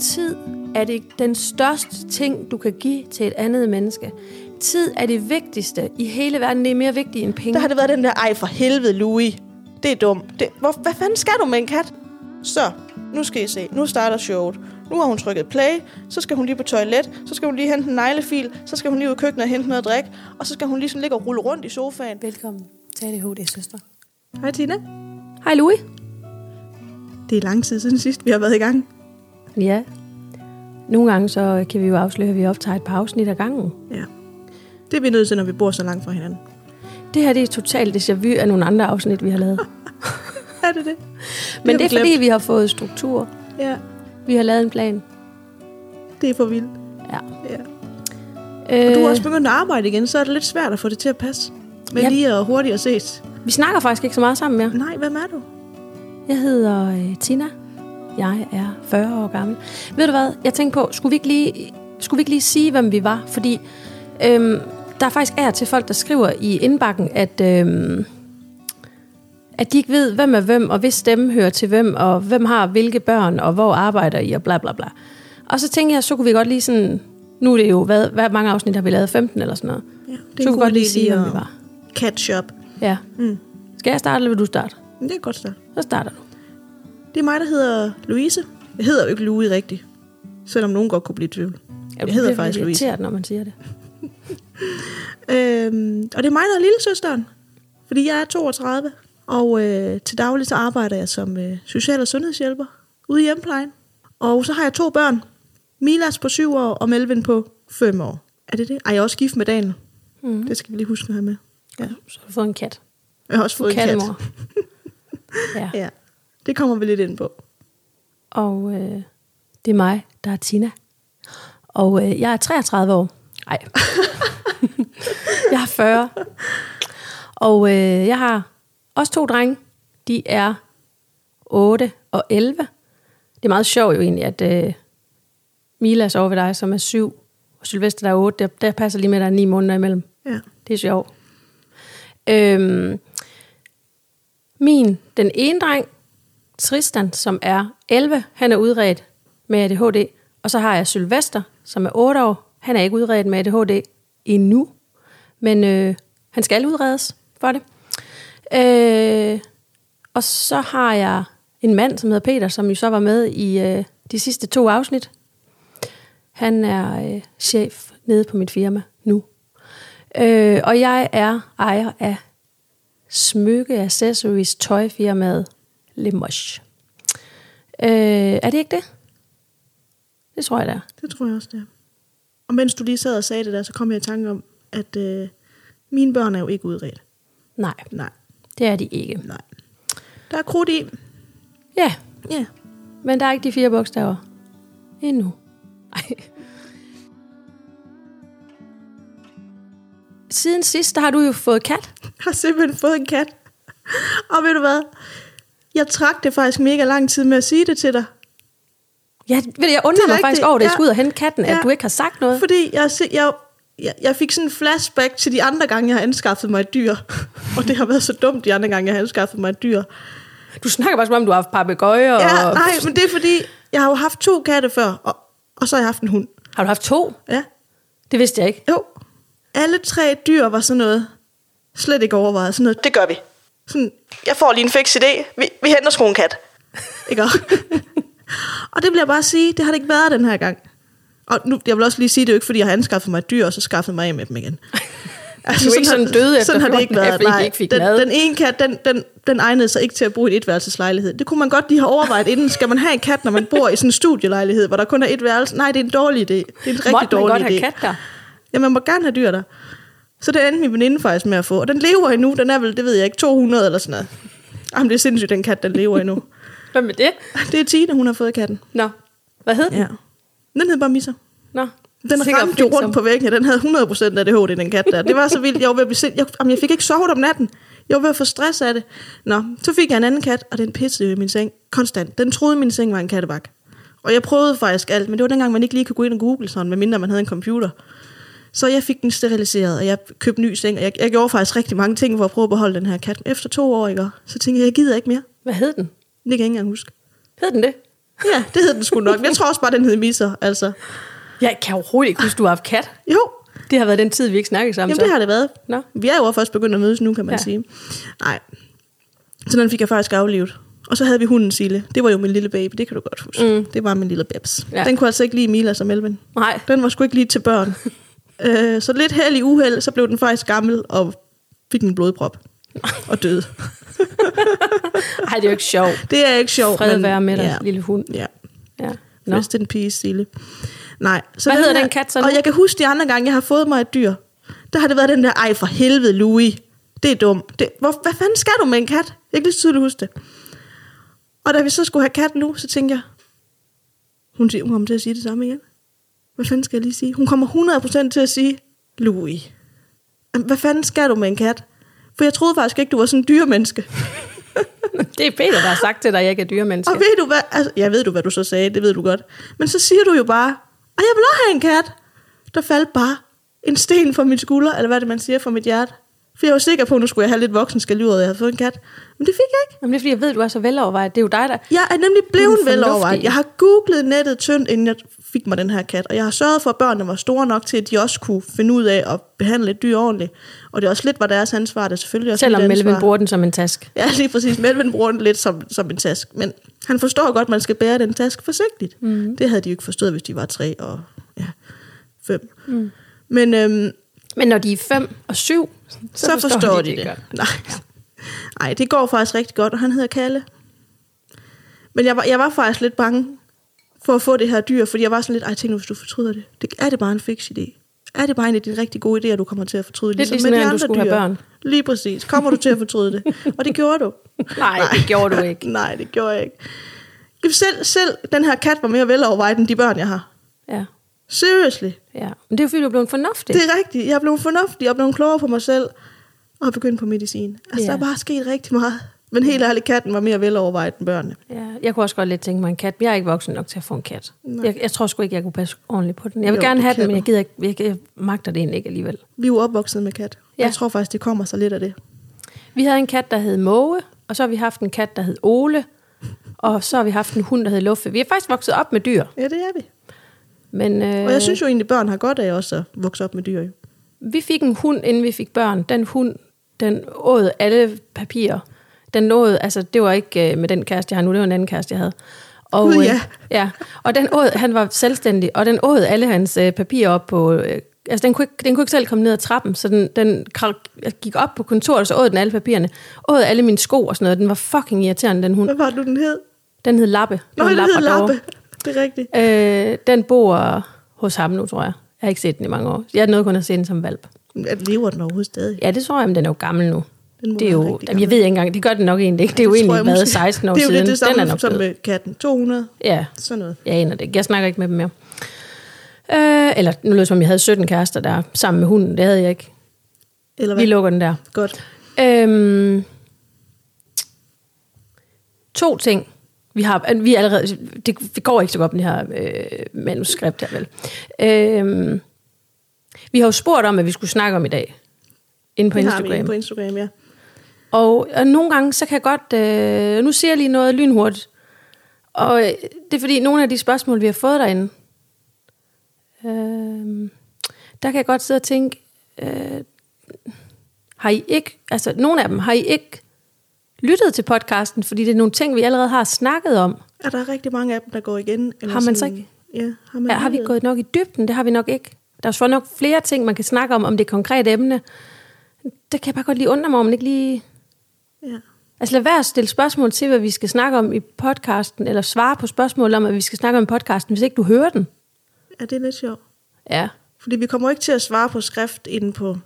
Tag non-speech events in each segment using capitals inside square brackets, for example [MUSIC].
tid er det den største ting, du kan give til et andet menneske. Tid er det vigtigste i hele verden. Det er mere vigtigt end penge. Der har det været den der, ej for helvede, Louis. Det er dumt. Det, hvor, hvad fanden skal du med en kat? Så, nu skal I se. Nu starter showet. Nu har hun trykket play, så skal hun lige på toilet, så skal hun lige hente en neglefil, så skal hun lige ud i køkkenet og hente noget at drikke, og så skal hun lige sådan ligge og rulle rundt i sofaen. Velkommen til ADHD, søster. Hej Tina. Hej Louis. Det er lang tid siden sidst, vi har været i gang. Ja. Nogle gange så kan vi jo afsløre, at vi optager et par afsnit ad gangen. Ja. Det er vi nødt til, når vi bor så langt fra hinanden. Det her det er totalt déjà vu af nogle andre afsnit, vi har lavet. [LAUGHS] Er det det? Men har det er vi fordi, glemt. vi har fået struktur. Ja, Vi har lavet en plan. det er for vildt. Ja. Ja. Øh, Og du er også begyndt at arbejde igen, så er det lidt svært at få det til at passe. Men Ja. lige og hurtigt at ses. Vi snakker faktisk ikke så meget sammen mere. Nej, hvem er du? Jeg hedder øh, Tina. Jeg er 40 år gammel. Ved du hvad? Jeg tænkte på, skulle vi ikke lige, skulle vi ikke lige sige, hvem vi var? Fordi øhm, der er faktisk er til folk, der skriver i indbakken, at, øhm, at de ikke ved, hvem er hvem, og hvis stemme hører til hvem, og hvem har hvilke børn, og hvor arbejder I, og bla bla bla. Og så tænkte jeg, så kunne vi godt lige sådan... Nu er det jo, hvad, hvad mange afsnit har vi lavet? 15 eller sådan noget. Ja, så kunne vi godt lige sige, hvem vi var. Catch up. Ja. Mm. Skal jeg starte, eller vil du starte? Det er godt start. Så starter du. Det er mig, der hedder Louise. Jeg hedder jo ikke Louis rigtigt. Selvom nogen godt kunne blive i tvivl. Jeg hedder faktisk Louise. når man siger det. [LAUGHS] Øhm, og det er mig, der er lille søsteren. Fordi jeg er 32. Og øh, til daglig så arbejder jeg som øh, social- og sundhedshjælper ude i hjemplejen. Og så har jeg to børn. Milas på 7 år og Melvin på 5 år. Er det det? Ej, jeg er også gift med Daniel. Mm. Det skal vi lige huske at have med. Ja. Så har du fået en kat. Jeg har også fået en kat. Ja. [LAUGHS] Ja, det kommer vi lidt ind på. Og øh, det er mig, der er Tina. Og øh, jeg er 33 år. Nej. [LAUGHS] jeg er 40. Og øh, jeg har også to drenge. De er 8 og 11. Det er meget sjovt jo egentlig, at øh, Milas over ved dig, som er 7, og Sylvester, der er 8, der, der passer lige med, at der er 9 måneder imellem. Ja. Det er sjovt. Øhm, min, den ene dreng, Tristan, som er 11, han er udredt med ADHD. Og så har jeg Sylvester, som er 8 år. Han er ikke udredt med ADHD endnu, men øh, han skal udredes for det. Øh, og så har jeg en mand, som hedder Peter, som jo så var med i øh, de sidste to afsnit. Han er øh, chef nede på mit firma nu. Øh, og jeg er ejer af smykke accessories tøjfirmaet Limoges. Øh, er det ikke det? Det tror jeg, det er. Det tror jeg også, det er. Og mens du lige sad og sagde det der, så kom jeg i tanke om, at øh, mine børn er jo ikke udredt. Nej, Nej, det er de ikke. nej. Der er krudt i. Ja, Ja. men der er ikke de fire bogstaver. Endnu. Ej. Siden sidst, der har du jo fået kat. Jeg har simpelthen fået en kat. Og ved du hvad? Jeg trak det faktisk mega lang tid med at sige det til dig. Ja, ved du, jeg Det undrer er mig faktisk over, at jeg ja. skulle ud og hente katten, at Ja. du ikke har sagt noget. Fordi jeg, jeg, jeg, jeg fik sådan en flashback til de andre gange, jeg har anskaffet mig et dyr. [LAUGHS] Og det har været så dumt de andre gange, jeg har anskaffet mig et dyr. Du snakker bare som om, du har haft papegøjer. Ja, og... nej, men det er fordi, jeg har jo haft to katte før, og, og så har jeg haft en hund. Har du haft to? Ja, Det vidste jeg ikke. jo. Alle tre dyr var sådan noget, slet ikke overvejet. Sådan noget, det gør vi. Sådan, jeg får lige en fix idé. Vi, vi henter sgu en kat. Ikke [LAUGHS] og det vil jeg bare sige, det har det ikke været den her gang. Og nu, jeg vil også lige sige, det er jo ikke, fordi jeg har anskaffet mig et dyr, og så skaffet mig af med dem igen. Altså, [LAUGHS] Du er ikke sådan har- døde efter Sådan har det ikke 14 dage, været. Nej, ikke fik den, mad. den ene kat, den, den, den egnede sig ikke til at bo i en etværelseslejlighed. Det kunne man godt lige have overvejet inden. Skal man have en kat, når man bor i sådan en studielejlighed, hvor der kun er et værelse? Nej, det er en dårlig idé. Det er en rigtig Måtte man dårlig godt idé. have kat der? Ja, man må gerne have dyr der. Så det endte min veninde faktisk med at få. Og den lever endnu. Den er vel, det ved jeg ikke, 200 eller sådan noget. Jamen, det er sindssygt, den kat, den lever endnu. [LAUGHS] Hvad med det? Det er Tine, hun har fået katten. Nå, hvad hed den? Ja. Den hed bare Misser. Nå. Den Sikkert ramte jo rundt på væggen, den havde 100% ADHD, den kat der. Det var så vildt. Jeg var ved at blive sind... jeg, jamen, jeg fik ikke sovet om natten. Jeg var ved at få stress af det. Nå, så fik jeg en anden kat, og den pissede i min seng konstant. Den troede, min seng var en kattebak. Og jeg prøvede faktisk alt, men det var dengang, man ikke lige kunne gå ind og google sådan, medmindre man havde en computer. Så jeg fik den steriliseret, og jeg købte ny seng, og jeg, jeg gjorde faktisk rigtig mange ting for at prøve at beholde den her kat. Efter to år, ikke? Så tænkte jeg, jeg gider ikke mere. Hvad hed den? Det kan jeg ikke engang huske. Hed den det? Ja, det hed den sgu nok. Jeg tror også bare, den hed Misser, altså. Jeg kan overhovedet ikke huske, du har haft kat. Jo, Det har været den tid, vi ikke snakkede sammen. Jamen, det har det været. Nå. Vi er jo først begyndt at mødes nu, kan man Ja. sige. Nej. Så den fik jeg faktisk aflevet. Og så havde vi hunden Sille. Det var jo min lille baby, det kan du godt huske. Mm. Det var min lille babs. Ja. Den kunne altså ikke lide Mila som Elvin. Nej, Den var sgu ikke lige til børn. [LAUGHS] øh, så lidt held i uheld, så blev den faktisk gammel og fik en blodprop. Og døde. [LAUGHS] Ej, det er jo ikke sjovt. Det er ikke sjovt. Fred men, være med dig, ja, lille hund. Ja. Ja. Nå. Rest in peace, Sille. Nej. Så Hvad hedder her- den kat så nu? Og jeg kan huske de andre gange, jeg har fået mig et dyr. Der har det været den der, ej for helvede, Louis. Det er dumt. Det, hvor, hvad fanden skal du med en kat? Jeg kan lige tydeligt huske det. Og da vi så skulle have kat nu, så tænkte jeg, hun, siger, hun kommer til at sige det samme igen. Hvad fanden skal jeg lige sige? Hun kommer 100% til at sige, Louis. Hvad fanden skal du med en kat? For jeg troede faktisk ikke, du var sådan en dyremenneske. [LAUGHS] Det er Peter, der har sagt til dig, at jeg ikke er dyremenneske. Og ved du hvad? Altså, jeg ved du, hvad du så sagde, det ved du godt. Men så siger du jo bare, at jeg vil også have en kat. Der faldt bare en sten fra min skulder, eller hvad det, man siger, fra mit hjerte. For jeg var sikker på, at nu skulle jeg have lidt voksen skal og jeg havde fået en kat. Men det fik jeg ikke. Jamen, det er fordi, jeg ved, du er så velovervejet. Det er jo dig, der... Jeg er nemlig blevet Du er vel fornuftig. overvejet. Jeg har googlet nettet tyndt, inden jeg fik mig den her kat. Og jeg har sørget for, at børnene var store nok til, at de også kunne finde ud af at behandle et dyr ordentligt. Og det er også lidt var deres ansvar. Det er selvfølgelig også Selvom Melvin bruger den som en task. Ja, lige præcis. Melvin bruger den lidt som, som en task. Men han forstår godt, at man skal bære den task forsigtigt. Mm. Det havde de jo ikke forstået, hvis de var tre og ja, fem. Mm. Men øhm, Men når de er 5 og 7, så, så, forstår, forstår de det. godt. [LAUGHS] Nej. Nej, det går faktisk rigtig godt, og han hedder Kalle. Men jeg var, jeg var faktisk lidt bange for at få det her dyr, fordi jeg var sådan lidt, ej, tænk nu, hvis du fortryder det. det. Er det bare en fix idé? Er det bare en af dine rigtig gode idéer, du kommer til at fortryde? Lidt ligesom, med de når du andre skulle have børn. Lige præcis. Kommer du til at fortryde det? [LAUGHS] Og det gjorde du. Nej, det gjorde du ikke. Nej, det gjorde jeg ikke. Selv, selv den her kat var mere velovervejet end de børn, jeg har. Ja, Seriously. ja. Men det er fordi, du er blevet fornuftig. Det er rigtigt. Jeg er blevet fornuftig og blevet klogere på mig selv. Og begyndt på medicin. Altså, Ja. der er bare sket rigtig meget. Men helt ærligt, katten var mere velovervejet end børnene. Ja, jeg kunne også godt lidt tænke mig en kat. Jeg er ikke voksen nok til at få en kat. Jeg, jeg tror sgu ikke, jeg kunne passe ordentligt på den. Jeg vil Jo, gerne have den, men jeg gider ikke, jeg, jeg magter det egentlig ikke alligevel. Vi er jo opvokset med kat. Ja. Ja. Jeg tror faktisk, det kommer så lidt af det. Vi havde en kat, der hed Måge, og så har vi haft en kat, der hed Ole, og så har vi haft en hund, der hed Luffe. Vi er faktisk vokset op med dyr, Ja, det er vi. men øh, Og jeg synes jo egentlig, børn har godt af også at vokse op med dyr. jo. vi fik en hund, inden vi fik børn. Den hund, den åd alle papirer. Den nåede, altså det var ikke øh, med den kæreste, jeg har nu, det var en anden kæreste, jeg havde. Og, Gud, øh, ja. ja. Og den åd, han var selvstændig, og den åd alle hans øh, papirer op på... Øh, altså den kunne, ikke, den kunne ikke selv komme ned ad trappen, så den, den kra- gik op på kontoret, og så åd den alle papirerne. Åd alle mine sko og sådan noget. Den var fucking irriterende, den hund. Hvad var nu, den hed? Den hed Lappe. Det Nå, den hed. Lappe. [LAUGHS] Det er rigtigt. Øh, den bor hos ham nu, tror jeg. Jeg har ikke set den i mange år. Jeg nåede kun at se den som valp. Lever den overhovedet stadig? Ja, det tror jeg, men den er jo gammel nu. Den må Det er jo, jamen, jeg ved ikke engang, det gør den nok egentlig ikke. Det er jo Det egentlig været måske- 16 år Det er jo siden. lidt det samme den er nok som med katten. 200, Ja, sådan noget. jeg aner det ikke. Jeg snakker ikke med dem mere. Øh, eller nu lød det som, om jeg havde 17 kærester der sammen med hunden. Det havde jeg ikke. Eller Vi hvad? lukker den der. Godt. Øhm, to ting. Vi har, vi er allerede, det, det går ikke så godt med det her øh, manuskript her, vel? Øhm, vi har jo spurgt om, hvad vi skulle snakke om i dag. Inde på Det har vi Instagram. inde på Instagram, ja. Og, og nogle gange, så kan jeg godt... Øh, nu siger jeg lige noget lynhurtigt. Og øh, det er fordi, nogle af de spørgsmål, vi har fået derinde, øh, der kan jeg godt sidde og tænke, øh, har I ikke... Altså, nogle af dem, har I ikke lyttet til podcasten, fordi det er nogle ting, vi allerede har snakket om. Er der rigtig mange af dem, der går igen? Eller Har man så sådan- ikke? Ja, har man Ja, har vi gået nok i dybden? Det har vi nok ikke. Der er så nok flere ting, man kan snakke om, om det konkrete emne. Det kan jeg bare godt lige undre mig, om man ikke lige... Ja. Altså lad være at stille spørgsmål til, hvad vi skal snakke om i podcasten, eller svare på spørgsmål om, hvad vi skal snakke om i podcasten, hvis ikke du hører den. ja, det er lidt sjovt. Ja, Fordi vi kommer ikke til at svare på skrift inde på,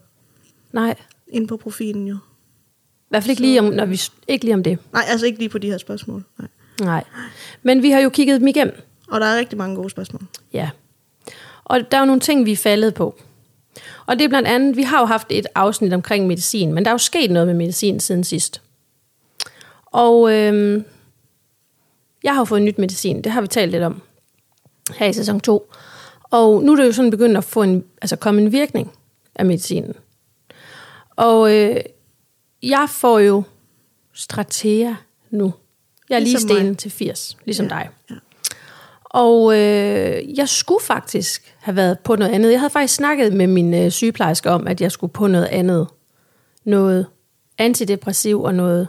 nej. inde på profilen jo. I hvert fald ikke lige om, når vi, ikke lige om det. Nej, altså ikke lige på de her spørgsmål. Nej. Nej. Men vi har jo kigget dem igennem. Og der er rigtig mange gode spørgsmål. Ja. Og der er jo nogle ting, vi er faldet på. Og det er blandt andet, vi har jo haft et afsnit omkring medicin, men der er jo sket noget med medicin siden sidst. Og øhm, jeg har fået nyt medicin, det har vi talt lidt om her i sæson 2. Og nu er det jo sådan begyndt at få en, altså komme en virkning af medicinen. Og øh, jeg får jo Stratea nu. Jeg er lige Ligesom mig. stenen til 80, ligesom ja. dig. Ja. Og øh, jeg skulle faktisk have været på noget andet. Jeg havde faktisk snakket med min øh, sygeplejerske om, at jeg skulle på noget andet. Noget antidepressiv og noget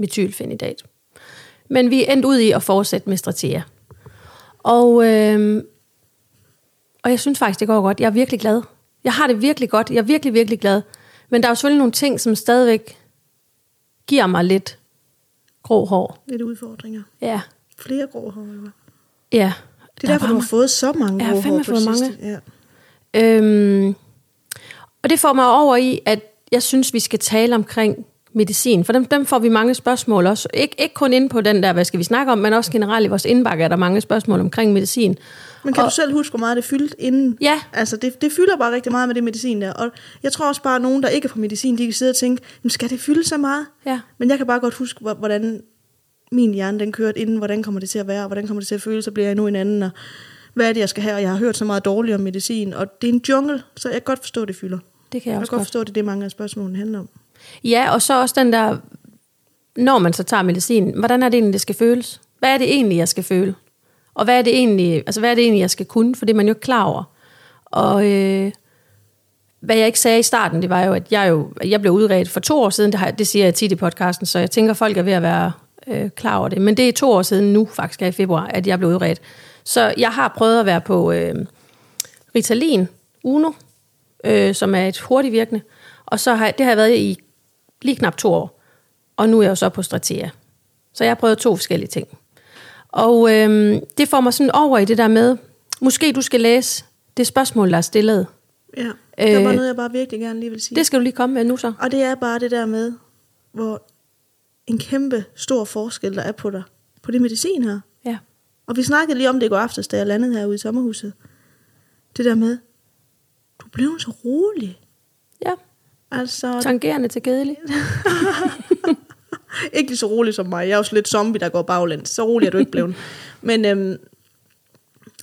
metylfenidat. Men vi endte ud i at fortsætte med Stratea. Og, øh, og jeg synes faktisk, det går godt. Jeg er virkelig glad. Jeg har det virkelig godt. Jeg er virkelig, virkelig glad. Men der er jo selvfølgelig nogle ting, som stadigvæk giver mig lidt grå hår. Lidt udfordringer. Ja, Flere grå hår. eller ja. Det er derfor, du har fået så mange grå hår på fået det mange. sidste. Ja. Øhm, og det får mig over i, at jeg synes, vi skal tale omkring medicin. For dem, dem får vi mange spørgsmål også. Ik- ikke kun inde på den der, hvad skal vi snakke om, men også generelt i vores indbakke er der mange spørgsmål omkring medicin. Men kan Og- du selv huske, hvor meget det fyldte inden? Ja. Altså, det, det fylder bare rigtig meget med det medicin der. Og jeg tror også bare, at nogen, der ikke er på medicin, de kan sidde og tænke, "Jamen, skal det fylde så meget? Ja. Men jeg kan bare godt huske, hvor- hvordan min hjerne den kørte inden, hvordan kommer det til at være, og hvordan kommer det til at føle, så bliver jeg nu en anden, og hvad er det, jeg skal have, og jeg har hørt så meget dårligt om medicin, og det er en jungle, så jeg kan godt forstå, det fylder. Det kan jeg Jeg også kan godt. forstå, at det er det, mange af spørgsmålene handler om. Ja, og så også den der, når man så tager medicin, hvordan er det egentlig, det skal føles? Hvad er det egentlig, jeg skal føle? Og hvad er det egentlig, altså hvad er det egentlig, jeg skal kunne? For det er man jo ikke klar over. Og øh, hvad jeg ikke sagde i starten, det var jo, at jeg, jo, jeg blev udredt for to år siden. Det, har, det siger jeg tit i podcasten, så jeg tænker, folk er ved at være øh, klar over det. Men det er to år siden nu, faktisk i februar, at jeg blev udredt. Så jeg har prøvet at være på øh, Ritalin, Uno, øh, som er et hurtigvirkende. Og så har, det har jeg været i lige knap to år. Og nu er jeg jo så på Stratea. Så jeg har prøvet to forskellige ting. Og øhm, det får mig sådan over i det der med, måske du skal læse det spørgsmål, der er stillet. Ja, det var Øh, noget, jeg bare virkelig gerne lige vil sige. Det skal du lige komme med nu så. Og det er bare det der med, hvor en kæmpe stor forskel, der er på dig, på det medicin her. Ja. Og vi snakkede lige om det i går aftes, da jeg landede herude i sommerhuset. Det der med, du blev så rolig. Ja, Altså, tangerende til kedelig. [LAUGHS] ikke lige så rolig som mig. Jeg er sådan lidt zombie, der går baglæns. Så rolig er du ikke blevet. [LAUGHS] men, øhm,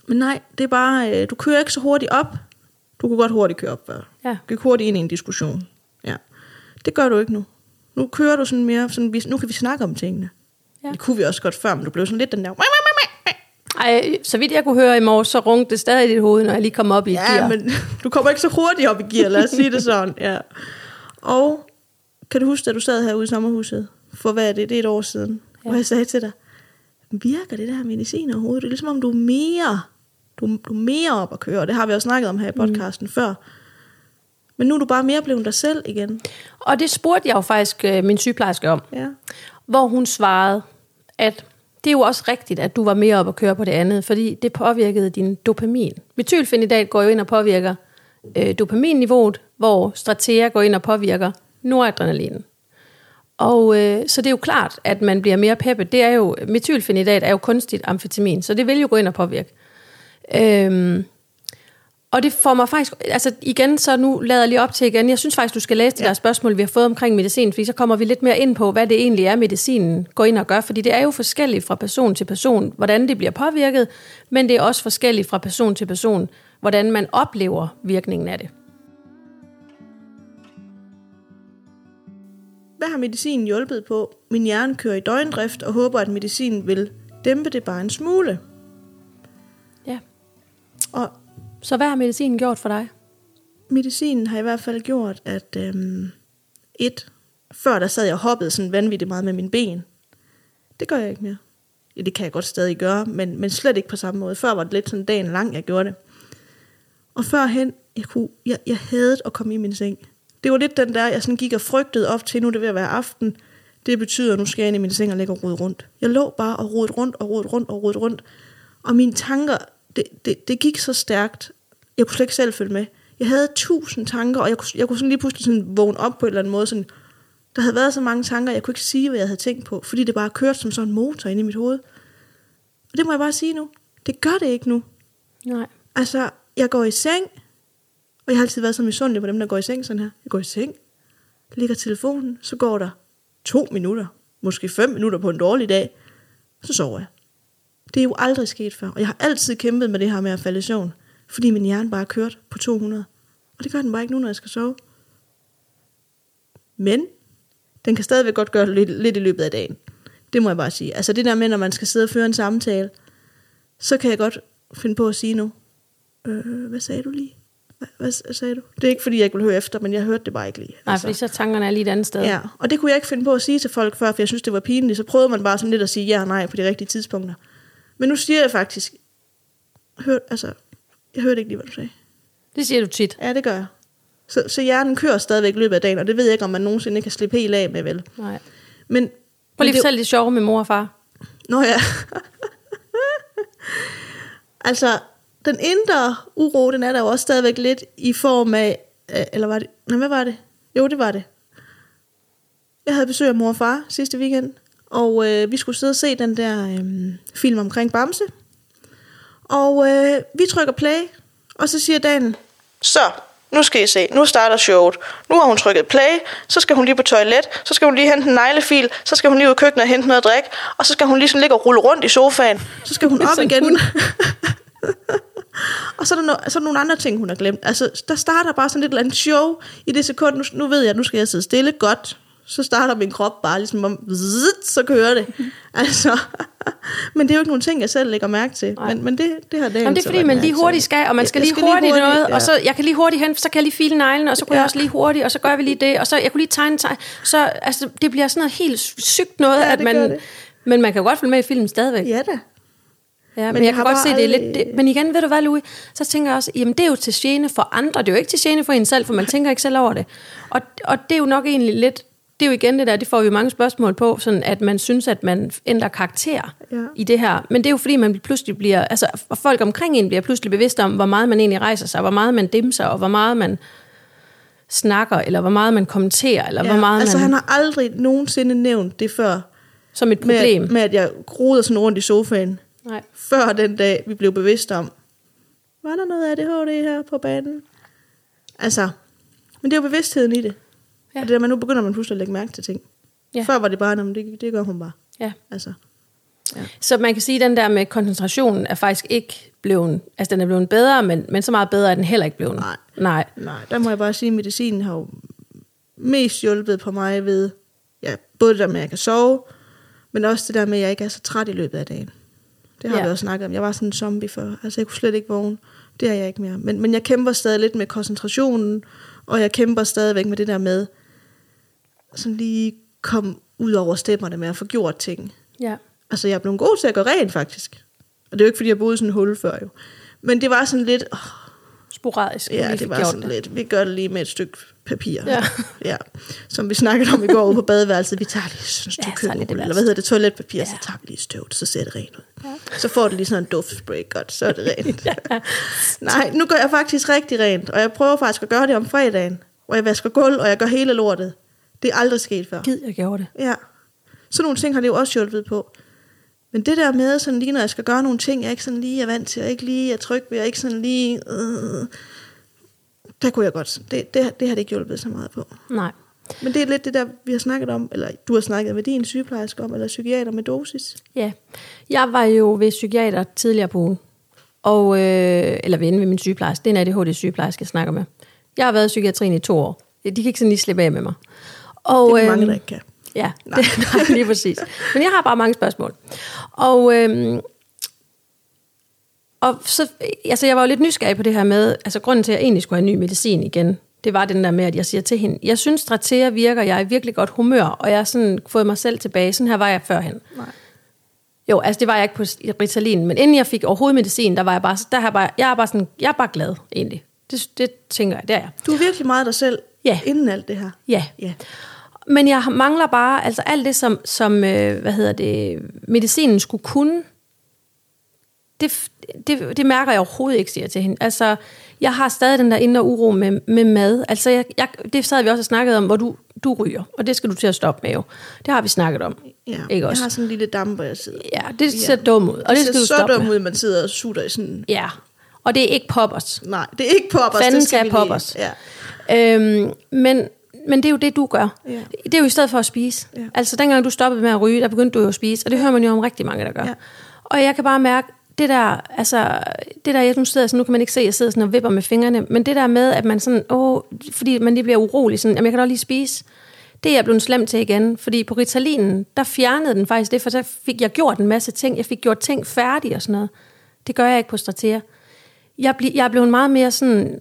men nej, det er bare, øh, du kører ikke så hurtigt op. Du kunne godt hurtigt køre op før. Ja. Du gik hurtigt ind i en diskussion. Ja. Det gør du ikke nu. Nu kører du sådan mere, sådan, vi- nu kan vi snakke om tingene. Ja. Det kunne vi også godt før, men du blev sådan lidt den der... Ej, så vidt jeg kunne høre i morges, så rungte det stadig i dit hoved, når jeg lige kom op i Ja, gear. men [LAUGHS] du kommer ikke så hurtigt op i gear, lad os sige det sådan. Ja. Og kan du huske, da du sad herude i sommerhuset, for hvad er det, det er et år siden, Ja. ja. hvor jeg sagde til dig, virker det der medicin overhovedet? Det er ligesom om, du er mere, du, du er mere op at køre, og det har vi også snakket om her i podcasten mm. før. Men nu er du bare mere blevet dig selv igen. Og det spurgte jeg jo faktisk øh, min sygeplejerske om, Ja. hvor hun svarede, at det er jo også rigtigt, at du var mere op at køre på det andet, fordi det påvirkede din dopamin. Metylfenidat går jo ind og påvirker øh, dopaminniveauet, hvor Stratea går ind og påvirker noradrenalin. Og øh, så det er jo klart, at man bliver mere peppet. Det er jo, metylfenidat er jo kunstigt amfetamin, så det vil jo gå ind og påvirke. Øhm, og det får mig faktisk, altså igen, så nu lader jeg lige op til igen. Jeg synes faktisk, du skal læse det ja. Der spørgsmål, vi har fået omkring medicin, fordi så kommer vi lidt mere ind på, hvad det egentlig er, medicinen går ind og gør. Fordi det er jo forskelligt fra person til person, hvordan det bliver påvirket, men det er også forskelligt fra person til person, hvordan man oplever virkningen af det. Hvad har medicinen hjulpet på? Min hjerne kører i døgndrift og håber, at medicinen vil dæmpe det bare en smule. Ja. Og så hvad har medicinen gjort for dig? medicinen har i hvert fald gjort, at øhm, et, før der sad jeg og hoppede sådan vanvittigt meget med mine ben. Det gør jeg ikke mere. Ja, det kan jeg godt stadig gøre, men, men slet ikke på samme måde. Før var det lidt sådan dagen lang, jeg gjorde det. Og førhen, jeg, kunne, jeg, jeg havde at komme i min seng. Det var lidt den der, jeg sådan gik og frygtede op til, nu er det ved at være aften. Det betyder, at nu skal jeg ind i min seng og ligge og rode rundt. Jeg lå bare og rodede rundt og rodede rundt og rodede rundt. Og mine tanker, det, det, det gik så stærkt. Jeg kunne slet ikke selv følge med. Jeg havde tusind tanker, og jeg kunne, jeg kunne sådan lige pludselig sådan vågne op på en eller anden måde. Sådan, der havde været så mange tanker, jeg kunne ikke sige, hvad jeg havde tænkt på, fordi det bare kørte som sådan en motor ind i mit hoved. Og det må jeg bare sige nu. Det gør det ikke nu. Nej. Altså, jeg går i seng, og jeg har altid været så misundelig på dem, der går i seng sådan her. Jeg går i seng, lægger telefonen, så går der to minutter, måske fem minutter på en dårlig dag, så sover jeg. Det er jo aldrig sket før, og jeg har altid kæmpet med det her med at falde i søvn, fordi min hjerne bare kørt på 200. Og det gør den bare ikke nu, når jeg skal sove. Men den kan stadigvæk godt gøre det lidt, lidt i løbet af dagen. Det må jeg bare sige. Altså det der med, når man skal sidde og føre en samtale, så kan jeg godt finde på at sige nu. Øh, hvad sagde du lige? Hvad, hvad sagde du? Det er ikke, fordi jeg ikke vil høre efter, men jeg hørte det bare ikke lige. Nej, fordi så tankerne er lige et andet sted. Ja, og det kunne jeg ikke finde på at sige til folk før, for jeg synes, det var pinligt. Så prøvede man bare sådan lidt at sige ja og nej på de rigtige tidspunkter. Men nu siger jeg faktisk, hør, altså, jeg hørte ikke lige, hvad du sagde. Det siger du tit. Ja, det gør jeg. Så, så hjernen kører stadigvæk i løbet af dagen, og det ved jeg ikke, om man nogensinde kan slippe helt af med, vel? Nej. Men, Prøv lige at fortælle det sjove med mor og far. Nå ja. altså, den indre uro, den er der jo også stadigvæk lidt i form af, øh, eller var det, nej, hvad var det? Jo, det var det. Jeg havde besøg af mor og far sidste weekend, og øh, vi skulle sidde og se den der øh, film omkring Bamse. Og øh, vi trykker play, og så siger Daniel, så, nu skal I se, nu starter showet. Nu har hun trykket play, så skal hun lige på toilet, så skal hun lige hente en neglefil, så skal hun lige ud i køkkenet og hente noget at drikke, og så skal hun lige sådan ligge og rulle rundt i sofaen. Så skal hun op igen. [LAUGHS] og så er, der no- så er der nogle andre ting, hun har glemt. Altså, der starter bare sådan lidt eller andet show i det sekund. Nu, nu ved jeg, at nu skal jeg sidde stille. Godt. Så starter min krop bare ligesom om, så kører det. [LAUGHS] altså, [LAUGHS] men det er jo ikke nogle ting, jeg selv lægger mærke til. Nej. Men, men det, det har det Jamen, det er fordi, man lige hurtigt skal, og man skal, jeg lige hurtigt noget, ja. og så jeg kan lige hurtigt hen, så kan jeg lige file neglen, og så kunne ja. Jeg også lige hurtigt, og så gør vi lige det, og så jeg kunne lige tegne, tegne. Så altså, det bliver sådan noget helt sygt noget, Ja, at man, men man kan godt følge med i filmen stadigvæk. Ja da. Ja, men, Men jeg, jeg kan godt se, det er lidt... Det, men igen, ved du hvad, Louis? Så tænker jeg også, jamen det er jo til gene for andre. Det er jo ikke til gene for en selv, for man [LAUGHS] tænker ikke selv over det. Og, og det er jo nok egentlig lidt... Det er jo igen det der, det får vi mange spørgsmål på, sådan at man synes, at man ændrer karakter Ja. i det her. Men det er jo fordi, man pludselig bliver... Altså, og folk omkring en bliver pludselig bevidste om, hvor meget man egentlig rejser sig, hvor meget man dimser, og hvor meget man snakker, eller hvor meget man kommenterer, eller Ja. hvor meget altså, man... han har aldrig nogensinde nævnt det før. som et problem. Med, med at jeg groede sådan rundt i sofaen. Nej. Før den dag, vi blev bevidste om, var der noget ADHD her på banen? Altså, men det er jo bevidstheden i det. Ja. Ja. Og det der, man nu begynder man pludselig at lægge mærke til ting. Ja. Ja. Før var det bare, "Nå, men det, det gør hun bare. Ja. Altså, Så man kan sige, at den der med koncentrationen er faktisk ikke blevet, altså den er blevet bedre, men, men så meget bedre er den heller ikke blevet. Nej. Nej. nej, der må jeg bare sige, at medicinen har jo mest hjulpet på mig ved, ja, både det der med, at jeg kan sove, men også det der med, at jeg ikke er så træt i løbet af dagen. Det har Ja. ja. vi også snakket om. Jeg var sådan en zombie før. Altså, jeg kunne slet ikke vågne. Det er jeg ikke mere. Men, men jeg kæmper stadig lidt med koncentrationen, og jeg kæmper stadigvæk med det der med, sådan lige komme ud over stemmerne med at få gjort ting. Ja. Altså, jeg er blevet god til at gå rent, faktisk. Og det er jo ikke, fordi jeg boede i sådan en hul før, jo. Men det var sådan lidt, åh, Sporadisk. ja, det var sådan lidt, vi gør det lige med et stykke papir. Ja. ja. Som vi snakkede om i går ude på badeværelset. Vi tager lige sådan et Ja, stykke det køkkenrulle, eller hvad hedder det, toiletpapir, Ja. så tager vi lige støvet, så ser det rent ud. Ja. Så får det lige sådan en duftspray, godt, så er det rent. [LAUGHS] Nej, nu gør jeg faktisk rigtig rent, og jeg prøver faktisk at gøre det om fredagen, hvor jeg vasker gulv, og jeg gør hele lortet. Det er aldrig sket før. Gid, jeg gjorde det. Ja. Sådan nogle ting har det jo også hjulpet på. Men det der med, sådan lige når jeg skal gøre nogle ting, jeg ikke sådan lige er vant til, og ikke lige er tryg ved, og ikke sådan lige... Øh, der kunne jeg godt... Det, det, det har det ikke hjulpet så meget på. Nej. Men det er lidt det der, vi har snakket om, eller du har snakket med din sygeplejerske om, eller psykiater med dosis. Ja. Jeg var jo ved psykiater tidligere på ugen. Og, øh, eller ven ved min sygeplejerske. Det er en ADHD-sygeplejerske, jeg snakker med. Jeg har været i psykiatrien i to år. De kan ikke sådan lige slippe af med mig. Og, Det er der mange, øhm, der ikke kan. Ja, nej. [LAUGHS] Det, nej, lige præcis. Men jeg har bare mange spørgsmål. Og, øhm, og så, altså jeg var jo lidt nysgerrig på det her med, altså grunden til, at jeg egentlig skulle have ny medicin igen, det var den der med, at jeg siger til hende, jeg synes, Stratea virker, jeg er i virkelig godt humør, og jeg har sådan fået mig selv tilbage. Sådan her var jeg førhen. Nej. Jo, altså det var jeg ikke på Ritalin, men inden jeg fik overhovedet medicin, der var jeg bare, der har bare, jeg er bare sådan, jeg er bare glad, egentlig. Det, det tænker jeg, det er jeg. Du er virkelig meget dig selv, Ja. inden alt det her. Ja. Ja. Men jeg mangler bare, altså alt det, som, som øh, hvad hedder det, medicinen skulle kunne, det, det, det mærker jeg overhovedet ikke, siger jeg til hende. Altså, jeg har stadig den der indre uro med, med mad. Altså, jeg, jeg, det sad vi også og snakket om, hvor du, du ryger, og det skal du til at stoppe med jo. Det har vi snakket om. ja. Ikke jeg også? har sådan en lille damper, jeg sidder. Ja, det ser dumt ud, og det, det skal ser du så stoppe dumt ud, at man sidder og sutter i sådan... Ja, og det er ikke poppers. Nej, det er ikke poppers. Fanden det skal skal poppers. Ja. Øhm, men, men det er jo det, du gør. Ja. Det er jo i stedet for at spise. Ja. Altså, dengang du stoppede med at ryge, der begyndte du jo at spise, og det hører man jo om rigtig mange, der gør. Ja. Og jeg kan bare mærke, det der, altså, det der, jeg nu sidder, så nu kan man ikke se, jeg sidder sådan og vipper med fingrene, men det der med, at man sådan, åh, fordi man lige bliver urolig, sådan, jamen jeg kan da lige spise, det er jeg blevet slem til igen, fordi på Ritalinen, der fjernede den faktisk det, for så fik jeg gjort en masse ting, jeg fik gjort ting færdige og sådan noget. Det gør jeg ikke på Stratea. Jeg, bl- jeg er blevet meget mere sådan,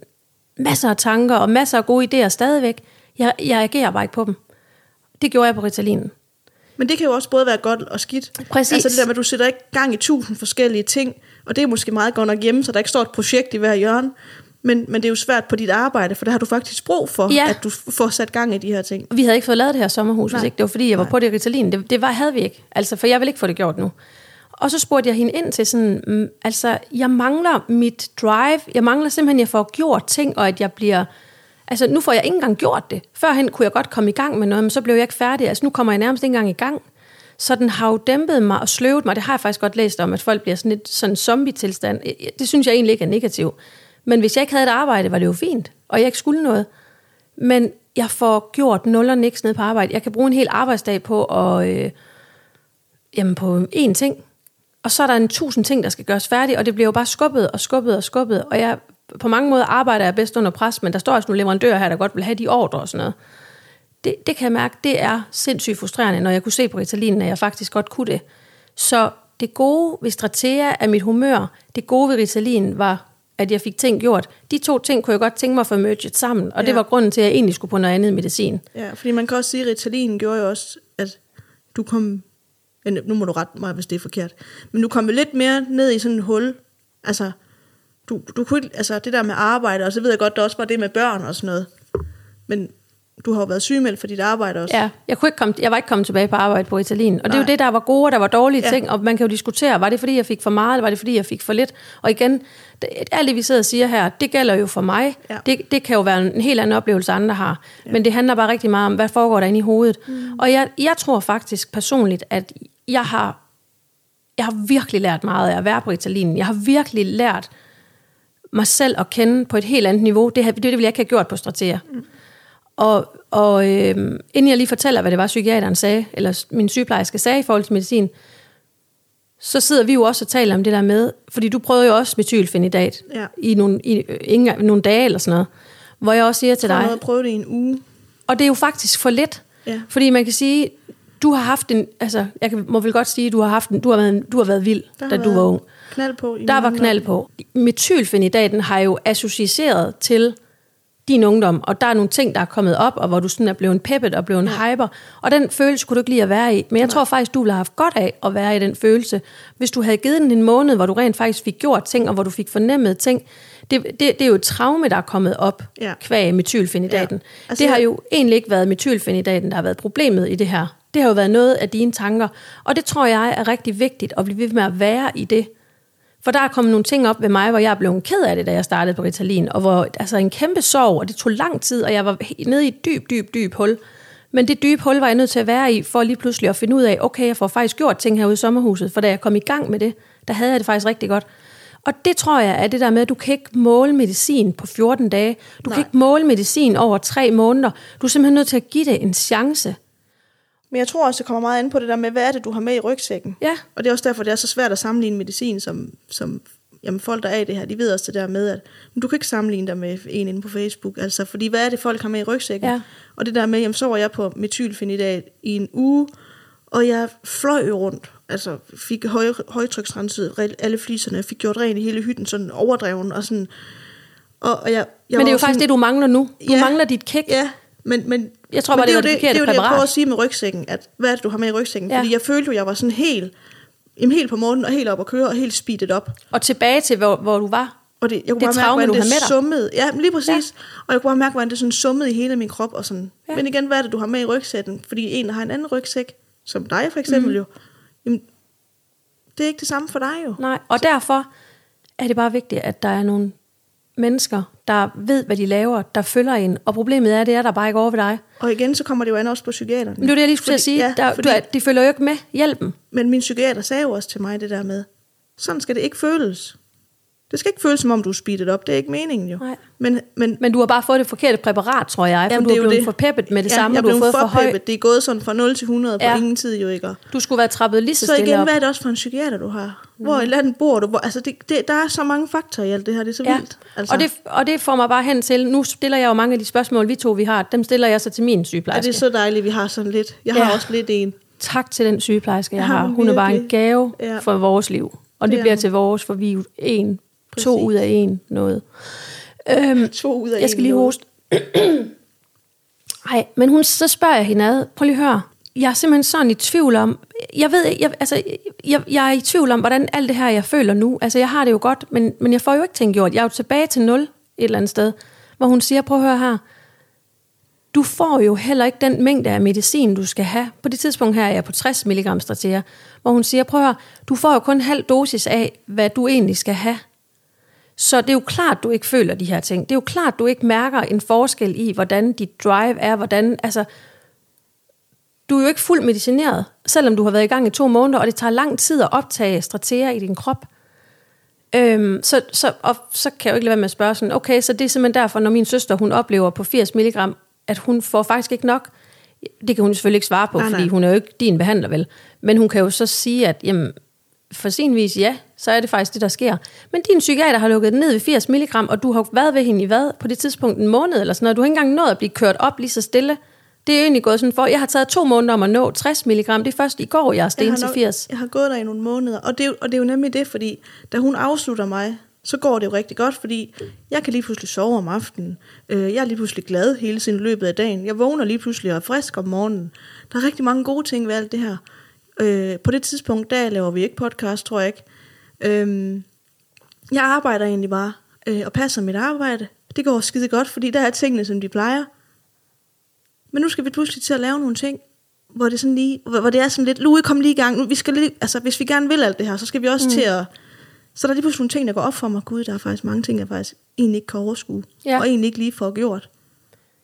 masser af tanker og masser af gode idéer stadigvæk. Jeg, jeg agerer bare ikke på dem. Det gjorde jeg på Ritalinen. Men det kan jo også både være godt og skidt. Præcis. Altså det der med, at du sætter ikke gang i tusind forskellige ting, og det er måske meget godt nok hjemme, så der ikke står et projekt i hver hjørne. Men, men det er jo svært på dit arbejde, for der har du faktisk brug for, Ja. at du får sat gang i de her ting. Vi havde ikke fået lavet det her sommerhus, Nej. hvis ikke det var fordi, jeg var Nej. på det Ritalin. Det, det var, havde vi ikke. Altså, for jeg vil ikke få det gjort nu. Og så spurgte jeg hende ind til sådan, mm, altså, jeg mangler mit drive. Jeg mangler simpelthen, at jeg får gjort ting, og at jeg bliver... Altså, nu får jeg ikke engang gjort det. Førhen kunne jeg godt komme i gang med noget, men så blev jeg ikke færdig. Altså, nu kommer jeg nærmest ikke engang i gang. Så den har jo dæmpet mig og sløvet mig. Det har jeg faktisk godt læst om, at folk bliver sådan lidt sådan en zombie-tilstand. Det synes jeg egentlig ikke er negativt. Men hvis jeg ikke havde et arbejde, var det jo fint, og jeg ikke skulle noget. Men jeg får gjort nul og niks ned på arbejde. Jeg kan bruge en hel arbejdsdag på at, øh, jamen på én ting. Og så er der en tusind ting, der skal gøres færdige, og det bliver jo bare skubbet og skubbet og skubbet. Og jeg, på mange måder arbejder jeg bedst under pres, men der står også nogle leverandører her, der godt vil have de ordre og sådan noget. Det, det kan jeg mærke, det er sindssygt frustrerende, når jeg kunne se på Ritalinen, at jeg faktisk godt kunne det. Så det gode ved Stratea er mit humør. Det gode ved Ritalin var, at jeg fik ting gjort. De to ting kunne jeg godt tænke mig at få merged sammen, og det Ja. var grunden til, at jeg egentlig skulle på noget andet medicin. Ja, fordi man kan også sige, at Ritalin gjorde jo også, at du kom... Nu må du rette mig, hvis det er forkert. Men du kom lidt mere ned i sådan et hul. Altså, du, du kunne ikke, altså det der med arbejde, og så ved jeg godt, der også var det med børn og sådan noget. Men du har jo været sygemeldt for dit arbejde også. Ja, jeg, kunne ikke komme, jeg var ikke kommet tilbage på arbejde på Italien. Og det er jo Nej. det, der var gode, og der var dårlige ja. ting. Og man kan jo diskutere, var det fordi, jeg fik for meget, eller var det fordi, jeg fik for lidt? Og igen, det, alt det, vi sidder og siger her, det gælder jo for mig. Ja. Det, det kan jo være en helt anden oplevelse, andre har. Ja. Men det handler bare rigtig meget om, hvad foregår der inde i hovedet. Mm. Og jeg, jeg tror faktisk personligt, at jeg har, jeg har virkelig lært meget af at være på Italien. Jeg har virkelig lært mig selv at kende på et helt andet niveau. Det, har- det, det ville jeg ikke have gjort på Stratea. Mm. Og, og øh, inden jeg lige fortæller, hvad det var, psykiateren sagde, eller min sygeplejerske sagde i forhold til medicin, så sidder vi jo også og taler om det der med, fordi du prøvede jo også metylfenidat Ja. i, nogle, i ingen, nogle dage eller sådan noget, hvor jeg også siger til Jeg har dig, noget at prøve det i en uge. og det er jo faktisk for lidt, Ja. fordi man kan sige, du har haft en, altså jeg kan, må vel godt sige, du har haft en, du har været, du har været vild, Der da du var ung. Knald på. i Der var knald på. Metylfenidaten har jo associeret til din ungdom, og der er nogle ting, der er kommet op, og hvor du sådan er blevet peppet og blevet ja. hyper, og den følelse kunne du ikke lide at være i. Men jeg tror faktisk, du ville have haft godt af at være i den følelse, hvis du havde givet den en måned, hvor du rent faktisk fik gjort ting, og hvor du fik fornemmet ting. Det, det, det er jo et traume, der er kommet op Ja. kvæg metylfenidaten. Ja. Altså, det har jo egentlig ikke været metylfenidaten, der har været problemet i det her. Det har jo været noget af dine tanker, og det tror jeg er rigtig vigtigt at blive ved med at være i det. For der er kommet nogle ting op ved mig, hvor jeg er blevet ked af det, da jeg startede på Ritalin, og hvor altså en kæmpe sorg, og det tog lang tid, og jeg var nede i et dyb, dyb, dyb hul. Men det dybe hul var jeg nødt til at være i, for lige pludselig at finde ud af, okay, jeg får faktisk gjort ting herude i sommerhuset, for da jeg kom i gang med det, der havde jeg det faktisk rigtig godt. Og det tror jeg er det der med, at du kan ikke måle medicin på 14 dage. Du Nej. Kan ikke måle medicin over tre måneder. Du er simpelthen nødt til at give det en chance. Men jeg tror også, det kommer meget an på det der med, hvad er det, du har med i rygsækken? Ja. Og det er også derfor, det er så svært at sammenligne medicin, som, som jamen, folk, der er i det her, de ved også det der med, at men du kan ikke sammenligne dig med en inde på Facebook. Altså, fordi hvad er det, folk har med i rygsækken? Ja. Og det der med, jamen, så var jeg på metylfenidat i en uge, og jeg fløj rundt. Altså, fik høj, højtryksrenset re- alle fliserne, fik gjort rent i hele hytten, sådan overdreven, og sådan... Og, og jeg, jeg Men det er jo faktisk sådan, det, du mangler nu. Du Ja. mangler dit kick. Ja, men, men, Jeg tror bare, det er var jo det det, forkerte det er jo det, jeg prøver at sige med rygsækken, at hvad er det, du har med i rygsækken? Ja. Fordi jeg følte jo, jeg var sådan helt, jamen, helt på månen, og helt op at køre, og helt speedet op. Og tilbage til, hvor, hvor du var. Og det, jeg kunne Det bare traume, mærke, du hvordan med det dig. summede. Ja, lige præcis. Ja. Og jeg kunne bare mærke, hvordan det sådan summede i hele min krop. Og sådan. Ja. Men igen, hvad er det, du har med i rygsækken? Fordi en, der har en anden rygsæk, som dig for eksempel mm. jo, jamen, det er ikke det samme for dig jo. Nej, og derfor er det bare vigtigt, at der er nogle mennesker, der ved, hvad de laver, der følger en. Og problemet er, det er der bare ikke over ved dig. Og igen, så kommer det jo an også på psykiaterne. Men det er det, jeg lige skulle til at sige. Ja, der, fordi, du, er- de følger jo ikke med hjælpen. Men min psykiater sagde jo også til mig det der med, sådan skal det ikke føles. Det skal ikke føles, som om du er speedet op. Det er ikke meningen jo. Nej. Men, men Men du har bare fået det forkerte præparat, tror jeg. For Jamen, du det er er blevet det. for peppet med det ja, samme, jeg du har fået for høj. peppet. Det er gået sådan fra 0 til 100 på Ja. ingen tid jo ikke. Du skulle være trappet lige så, Så stille igen, op. hvad er det også for en psykiater, du har? Hvor i landet bor du? Hvor, altså, det, det, der er så mange faktorer i alt det her. Det er så Ja. vildt. Altså, Og, det, og det får mig bare hen til, nu stiller jeg jo mange af de spørgsmål, vi to vi har, dem stiller jeg så til min er sygeplejerske. det så dejligt, vi har sådan lidt. Jeg Ja. har også lidt en. Tak til den sygeplejerske, jeg Ja, har. Hun er bare en gave Ja. for vores liv. Og det, Det er bliver til vores, for vi er jo en, to Præcis. ud af en noget. Øhm, [LAUGHS] To ud af jeg skal en lige hoste. [CLEARS THROAT] Nej, men hun, så spørger jeg hende ad. Prøv lige at høre. Jeg er simpelthen sådan i tvivl om, jeg ved jeg, altså, jeg, jeg er i tvivl om, hvordan alt det her, jeg føler nu, altså jeg har det jo godt, men, men jeg får jo ikke ting gjort. Jeg er jo tilbage til nul et eller andet sted, hvor hun siger, prøv at høre her, du får jo heller ikke den mængde af medicin, du skal have. På det tidspunkt her er jeg på 60 mg strateger, hvor hun siger, prøv at høre, du får jo kun halv dosis af, hvad du egentlig skal have. Så det er jo klart, du ikke føler de her ting. Det er jo klart, du ikke mærker en forskel i, hvordan dit drive er, hvordan, altså, du er jo ikke fuldt medicineret, selvom du har været i gang i to måneder, og det tager lang tid at optage strateger i din krop. Øhm, så, så, og så kan jeg jo ikke lade være med at spørge sådan, okay, så det er simpelthen derfor, når min søster, hun oplever på 80 mg, at hun får faktisk ikke nok. Det kan hun selvfølgelig ikke svare på, Nej, nej, nej. fordi hun er jo ikke din behandler vel. Men hun kan jo så sige, at jamen, for sin vis, ja, så er det faktisk det, der sker. Men din psykiater har lukket den ned ved 80 mg, og du har været ved hende i hvad? På det tidspunkt en måned eller sådan noget. Du har ikke engang nået at blive kørt op lige så stille. Det er egentlig gået sådan for. Jeg har taget to måneder om at nå 60 mg. Det er først i går, jeg er sten har, til nok- 80. jeg har gået der i nogle måneder, og det, er og det er jo nemlig det, fordi da hun afslutter mig, så går det jo rigtig godt, fordi jeg kan lige pludselig sove om aftenen. Øh, jeg er lige pludselig glad hele tiden i løbet af dagen. Jeg vågner lige pludselig og er frisk om morgenen. Der er rigtig mange gode ting ved alt det her. Øh, på det tidspunkt, der laver vi ikke podcast, tror jeg ikke. Øh, jeg arbejder egentlig bare øh, og passer mit arbejde. Det går skide godt, fordi der er tingene, som de plejer. Men nu skal vi pludselig til at lave nogle ting, hvor det, er sådan lige, hvor, hvor det er sådan lidt, Louis, kom lige i gang. Nu, vi skal lige, altså, hvis vi gerne vil alt det her, så skal vi også mm. til at... Så der er lige pludselig nogle ting, der går op for mig. Gud, der er faktisk mange ting, jeg faktisk egentlig ikke kan overskue. Ja. Og egentlig ikke lige får gjort.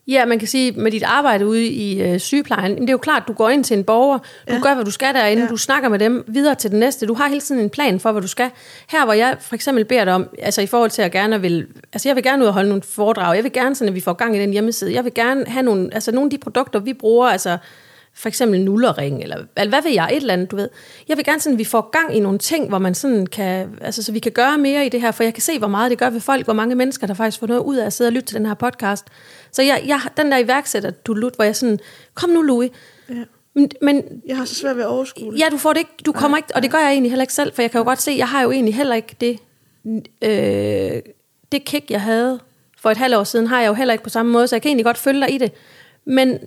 Ja, man kan sige, med dit arbejde ude i øh, sygeplejen, det er jo klart, du går ind til en borger, du Ja. gør, hvad du skal derinde, ja. du snakker med dem videre til den næste, du har hele tiden en plan for, hvad du skal. Her, hvor jeg for eksempel beder dig om, altså i forhold til at gerne vil, altså jeg vil gerne ud og holde nogle foredrag, jeg vil gerne sådan, at vi får gang i den hjemmeside, jeg vil gerne have nogle, altså nogle af de produkter, vi bruger, altså for eksempel nullerring, eller, eller hvad ved jeg, et eller andet, du ved. Jeg vil gerne sådan, at vi får gang i nogle ting, hvor man sådan kan, altså så vi kan gøre mere i det her, for jeg kan se, hvor meget det gør ved folk, hvor mange mennesker, der faktisk får noget ud af at sidde og lytte til den her podcast. Så jeg, jeg den der iværksætter, du lut, hvor jeg sådan, kom nu Louis, Ja. men, men Jeg har så svært ved at overskue det. Ja, du får det ikke, du kommer ikke, og det gør jeg egentlig heller ikke selv, for jeg kan jo godt se, jeg har jo egentlig heller ikke det, øh, det kick, jeg havde for et halvt år siden, har jeg jo heller ikke på samme måde, så jeg kan egentlig godt følge dig i det. Men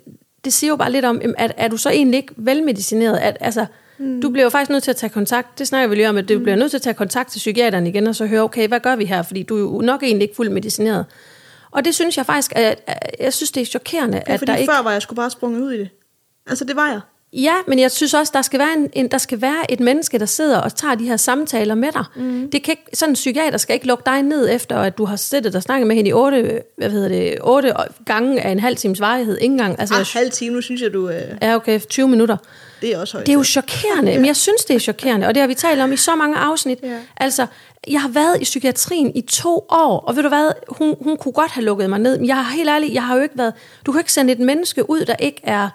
det siger jo bare lidt om, at er du så egentlig ikke velmedicineret? At, altså, mm. Du bliver jo faktisk nødt til at tage kontakt, det snakker vi lige om, at du mm. bliver nødt til at tage kontakt til psykiateren igen, og så høre, okay, hvad gør vi her? Fordi du er jo nok egentlig ikke fuldt medicineret. Og det synes jeg faktisk, at, at jeg synes, det er chokerende, Det er, at fordi der ikke... før var jeg skulle bare sprunget ud i det. Altså, det var jeg. Ja, men jeg synes også, der skal være, en, en, der skal være et menneske, der sidder og tager de her samtaler med dig. Mm. Det kan ikke, sådan en psykiater skal ikke lukke dig ned efter, at du har siddet og snakket med hende i otte, hvad hedder det, otte gange af en halv times varighed. Ingen gang. Altså, Ah, halv time, nu synes jeg, du... Øh, ja, okay, 20 minutter. det er også højt. Det er jo chokerende, men jeg synes, det er chokerende, og det har vi talt om i så mange afsnit. Ja. Altså, jeg har været i psykiatrien i to år, og ved du hvad, hun, hun kunne godt have lukket mig ned, men jeg har helt ærligt, jeg har jo ikke været, du kan ikke sende et menneske ud, der ikke er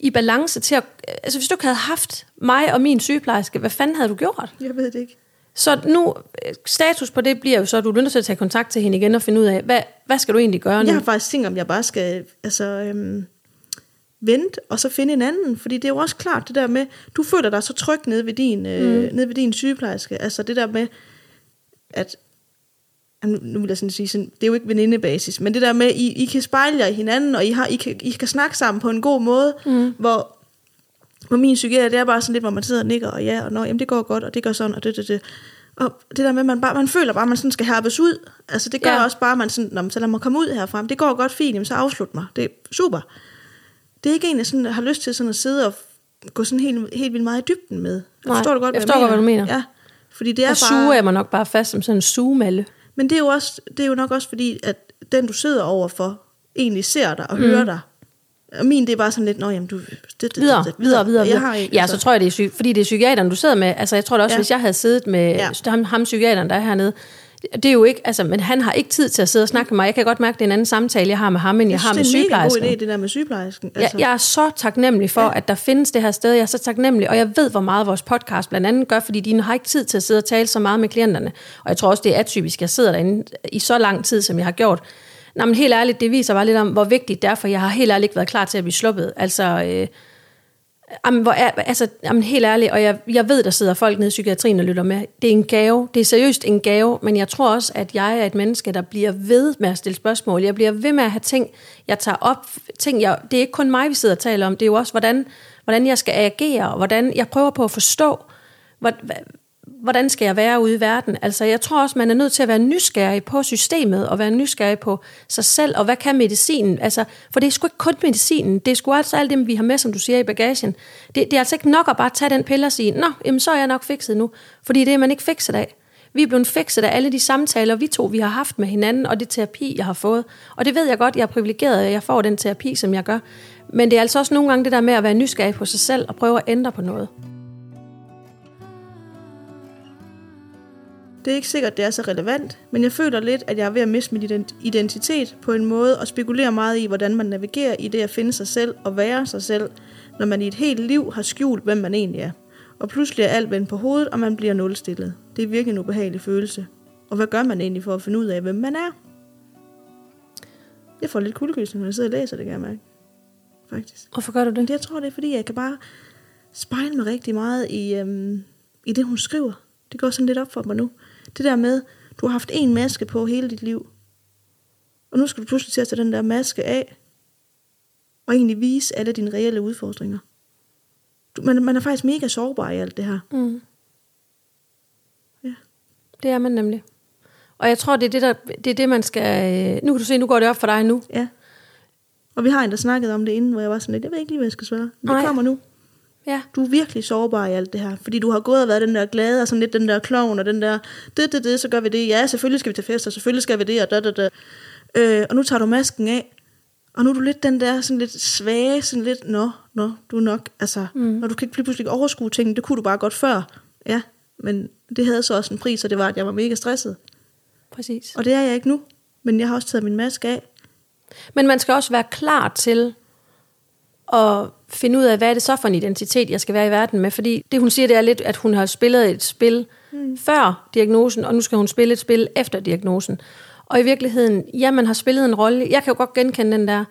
i balance til at, altså hvis du ikke havde haft mig og min sygeplejerske, hvad fanden havde du gjort? Jeg ved det ikke. Så nu, øh, status på det bliver jo så, at du er nødt til at tage kontakt til hende igen og finde ud af, hvad, hvad skal du egentlig gøre nu? Jeg har faktisk tænkt, om jeg bare skal altså, øhm, vente, og så finde en anden. Fordi det er jo også klart det der med, du føler dig så tryg nede ved din, øh, mm. nede ved din sygeplejerske. Altså det der med, at nu vil jeg sådan sige, sådan, det er jo ikke venindebasis, men det der med, I, I kan spejle jer i hinanden, og I, har, I, kan, I kan snakke sammen på en god måde, mm. hvor, hvor min psykiater, det er bare sådan lidt, hvor man sidder og nikker, og ja, og nå, jamen det går godt, og det går sådan, og det, det, det. Og det der med, man, bare, man føler bare, at man sådan skal herpes ud. Altså det gør Ja. også bare, at man sådan, Nå, så lad mig komme ud herfra. Det går godt fint, jamen, så afslut mig. Det er super. Det er ikke en, jeg sådan, har lyst til sådan at sidde og gå sådan helt, helt vildt meget i dybden med. Nej, forstår du godt, jeg forstår godt, hvad du mener. Ja, fordi det er og bare... suger jeg mig nok bare fast som sådan en sugemalle. Men det er, jo også, det er jo nok også fordi, at den du sidder overfor, egentlig ser dig og mm. hører dig. Og min, det er bare sådan lidt, nå jamen, du... Det, det, Videre, det, videre, videre. Jeg har ikke, ja, så tror jeg, det er syg, fordi det er psykiateren, du sidder med. Altså, jeg tror da også, Ja. hvis jeg havde siddet med ja. ham, ham psykiateren, der er hernede, det er jo ikke, altså, men han har ikke tid til at sidde og snakke med mig. Jeg kan godt mærke, det er en anden samtale, jeg har med ham, end jeg, jeg har med synes, det er en god sygeplejersken. idé, det der med sygeplejersken. Altså. Jeg, jeg er så taknemmelig for, ja. at der findes det her sted. Jeg er så taknemmelig, og jeg ved, hvor meget vores podcast blandt andet gør, fordi de har ikke tid til at sidde og tale så meget med klienterne. Og jeg tror også, det er atypisk. Jeg sidder derinde i så lang tid, som jeg har gjort. Nå, men helt ærligt, det viser bare lidt om, hvor vigtigt det er, for jeg har helt ærligt ikke været klar til at blive sluppet. Altså, øh, Jamen, hvor er, altså, jamen, helt ærligt, og jeg, jeg ved, der sidder folk nede i psykiatrien og lytter med. Det er en gave. Det er seriøst en gave, men jeg tror også, at jeg er et menneske, der bliver ved med at stille spørgsmål. Jeg bliver ved med at have ting, jeg tager op. Ting, jeg, det er ikke kun mig, vi sidder og taler om. Det er jo også, hvordan, hvordan jeg skal agere, og hvordan jeg prøver på at forstå, hvad, hvordan skal jeg være ude i verden? Altså, jeg tror også, man er nødt til at være nysgerrig på systemet, og være nysgerrig på sig selv, og hvad kan medicinen? Altså, for det er sgu ikke kun medicinen, det er sgu altså alt det, vi har med, som du siger, i bagagen. Det, det er altså ikke nok at bare tage den pille og sige, nå, jamen, så er jeg nok fikset nu, fordi det er man ikke fikset af. Vi er blevet fikset af alle de samtaler, vi to vi har haft med hinanden, og det terapi, jeg har fået. Og det ved jeg godt, jeg er privilegeret, at jeg får den terapi, som jeg gør. Men det er altså også nogle gange det der med at være nysgerrig på sig selv og prøve at ændre på noget. Det er ikke sikkert, det er så relevant, men jeg føler lidt, at jeg er ved at miste min identitet på en måde, og spekulerer meget i, hvordan man navigerer i det at finde sig selv og være sig selv, når man i et helt liv har skjult, hvem man egentlig er. Og pludselig er alt vendt på hovedet, og man bliver nulstillet. Det er virkelig en ubehagelig følelse. Og hvad gør man egentlig for at finde ud af, hvem man er? Jeg får lidt kuldegysning, når jeg sidder og læser det, kan jeg mærke. Faktisk. Hvorfor gør du det? Jeg tror, det er, fordi jeg kan bare spejle mig rigtig meget i, øhm, i det, hun skriver. Det går sådan lidt op for mig nu. Det der med, du har haft en maske på hele dit liv, og nu skal du pludselig til at tage den der maske af, og egentlig vise alle dine reelle udfordringer. Du, man, man er faktisk mega sårbar i alt det her. Mm. Ja. Det er man nemlig. Og jeg tror, det er det, der, det, er det man skal... øh, Nu kan du se, nu går det op for dig nu. Ja. Og vi har endda snakket om det inden, hvor jeg var sådan lidt, jeg ved ikke lige, hvad jeg skal svare. Men det Nej. kommer nu. Ja. Du er virkelig sårbar i alt det her, fordi du har gået og været den der glade, og sådan lidt den der klovn, og den der, det, det, det, så gør vi det. Ja, selvfølgelig skal vi til fest, og selvfølgelig skal vi det, og da, da, da. Øh, og nu tager du masken af, og nu er du lidt den der, sådan lidt svage, sådan lidt, nå, nå, du er nok, altså, mm. når du kan ikke pludselig overskue tingene, det kunne du bare godt før. Ja, men det havde så også en pris, og det var, at jeg var mega stresset. Præcis. Og det er jeg ikke nu, men jeg har også taget min maske af. Men man skal også være klar til at finde ud af, hvad er det så for en identitet, jeg skal være i verden med. Fordi det, hun siger, det er lidt, at hun har spillet et spil mm. før diagnosen, og nu skal hun spille et spil efter diagnosen. Og i virkeligheden, ja, man har spillet en rolle. Jeg kan jo godt genkende den der,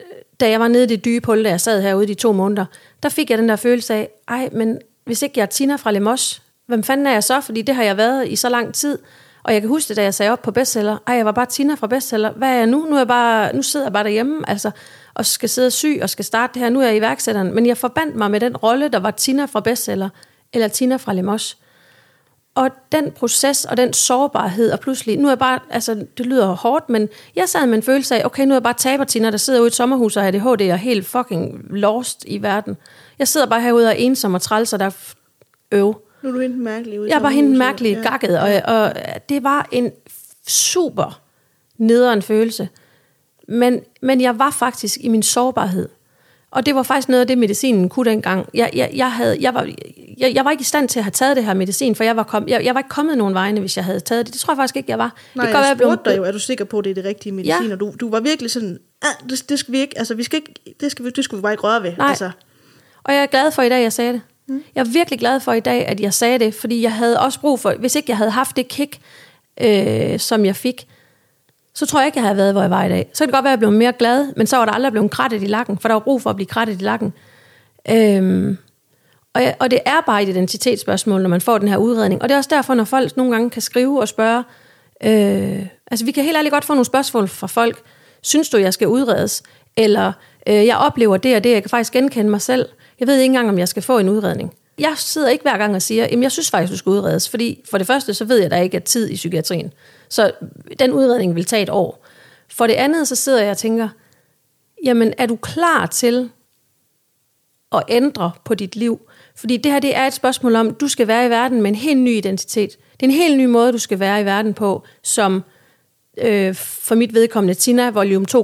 øh, da jeg var nede i det dybe hul, da jeg sad herude i to måneder, der fik jeg den der følelse af, ej, men hvis ikke jeg er Tina fra Lemos, hvem fanden er jeg så? Fordi det har jeg været i så lang tid. Og jeg kan huske det, da jeg sagde op på bestseller, ej, jeg var bare Tina fra bestseller. Hvad er jeg nu? Nu, er jeg bare, nu sidder jeg bare derhjemme, altså, og skal sidde syg og skal starte det her. Nu er jeg iværksætteren. Men jeg forbandt mig med den rolle, der var Tina fra bestseller, eller Tina fra Lemos. Og den proces og den sårbarhed, og pludselig, nu er jeg bare, altså det lyder hårdt, men jeg sad med en følelse af, okay, nu er jeg bare taber Tina, der sidder ude i et sommerhus og ADHD og er helt fucking lost i verden. Jeg sidder bare herude og er ensom og træls, og der er øv. Nu er du hende mærkelig ude i Jeg bare hende mærkelig ja. gakket, og, og det var en super nederen følelse. Men, men jeg var faktisk i min sårbarhed. Og det var faktisk noget af det, medicinen kunne dengang. Jeg, jeg, jeg, havde, jeg, var, jeg, jeg var ikke i stand til at have taget det her medicin, for jeg var, kom, jeg, jeg var ikke kommet nogen vegne, hvis jeg havde taget det. Det tror jeg faktisk ikke, jeg var. Nej, det jeg, være, jeg blev- spurgte dig jo, er du sikker på, at det er det rigtige medicin? Ja. Og du, du var virkelig sådan, ah, det, det skal vi ikke, altså vi skal ikke, det skal vi, det skulle vi bare ikke røre ved. Nej. Altså, Og jeg er glad for i dag, jeg sagde det. Mm. Jeg er virkelig glad for i dag, at jeg sagde det, fordi jeg havde også brug for, hvis ikke jeg havde haft det kick, øh, som jeg fik, så tror jeg ikke, jeg havde været, hvor jeg var i dag. Så kan det godt være, at jeg blev mere glad, men så var der aldrig blevet krattet i lakken, for der var brug for at blive krattet i lakken. Øhm, og, jeg, og det er bare et identitetsspørgsmål, når man får den her udredning. Og det er også derfor, når folk nogle gange kan skrive og spørge, øh, altså vi kan helt ærligt godt få nogle spørgsmål fra folk, synes du, jeg skal udredes? Eller øh, jeg oplever det og det, jeg kan faktisk genkende mig selv. Jeg ved ikke engang, om jeg skal få en udredning. Jeg sidder ikke hver gang og siger, at jeg synes faktisk, du skal udredes. Fordi for det første, så ved jeg, at der ikke er tid i psykiatrien. Så den udredning vil tage et år. For det andet, så sidder jeg og tænker, jamen er du klar til at ændre på dit liv? Fordi det her det er et spørgsmål om, du skal være i verden med en helt ny identitet. Det er en helt ny måde, du skal være i verden på, som øh, for mit vedkommende Tina Volume 2.0.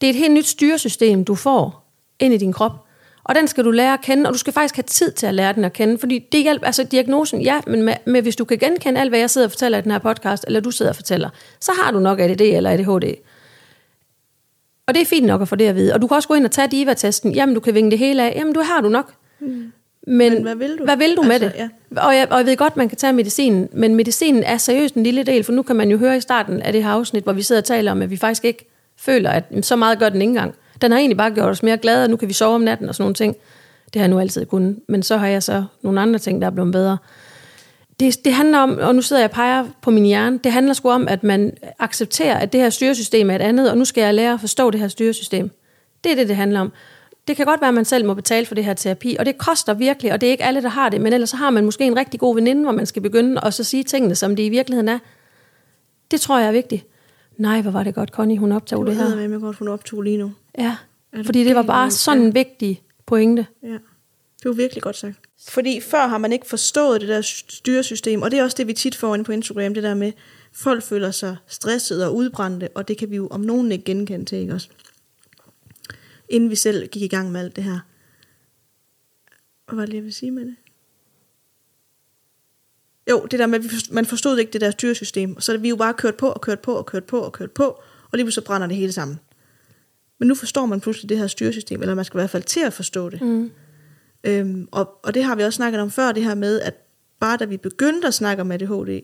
Det er et helt nyt styresystem, du får ind i din krop. Og den skal du lære at kende, og du skal faktisk have tid til at lære den at kende, fordi det hjælper, altså diagnosen, ja, men med, med, hvis du kan genkende alt, hvad jeg sidder og fortæller i den her podcast, eller du sidder og fortæller, så har du nok ADD eller ADHD. Og det er fint nok at få det at vide. Og du kan også gå ind og tage DIVA-testen. Jamen, du kan vinge det hele af. Jamen, du har du nok. Men, Men hvad vil du? Hvad vil du med Altså, det? Og, jeg, og jeg ved godt, man kan tage medicinen, men medicinen er seriøst en lille del, for nu kan man jo høre i starten af det her afsnit, hvor vi sidder og taler om, at vi faktisk ikke føler, at så meget gør den ikke engang. Den har egentlig bare gjort os mere glade, og nu kan vi sove om natten og sådan nogle ting. Det har jeg nu altid kunnet. Men så har jeg så nogle andre ting, der er blevet bedre. Det, det handler om, og nu sidder jeg og peger på min hjerne, det handler sgu om, at man accepterer, at det her styresystem er et andet, og nu skal jeg lære at forstå det her styresystem. Det er det, det handler om. Det kan godt være, at man selv må betale for det her terapi, og det koster virkelig, og det er ikke alle, der har det, men ellers så har man måske en rigtig god veninde, hvor man skal begynde at så sige tingene, som de i virkeligheden er. Det tror jeg er vigtigt. Nej, hvor var det godt, Connie, hun optog det, Det her. hedder med godt, hun optog lige nu. Ja, det fordi det var bare sådan en vigtig pointe. Ja. Det var virkelig godt sagt. Fordi før har man ikke forstået det der styresystem, og det er også det, vi tit får inde på Instagram, det der med, folk føler sig stresset og udbrændte, og det kan vi jo om nogen ikke genkende til, ikke også? Inden vi selv gik i gang med alt det her. Hvad var det, lige, jeg ville sige med det? Jo, det der med, at man forstod ikke det der styresystem, så vi jo bare kørt på og kørt på og kørt på og kørt på, og lige pludselig så brænder det hele sammen. Men nu forstår man pludselig det her styresystem, eller man skal i hvert fald til at forstå det. Mm. Øhm, og, og det har vi også snakket om før, det her med, at bare da vi begyndte at snakke om ADHD,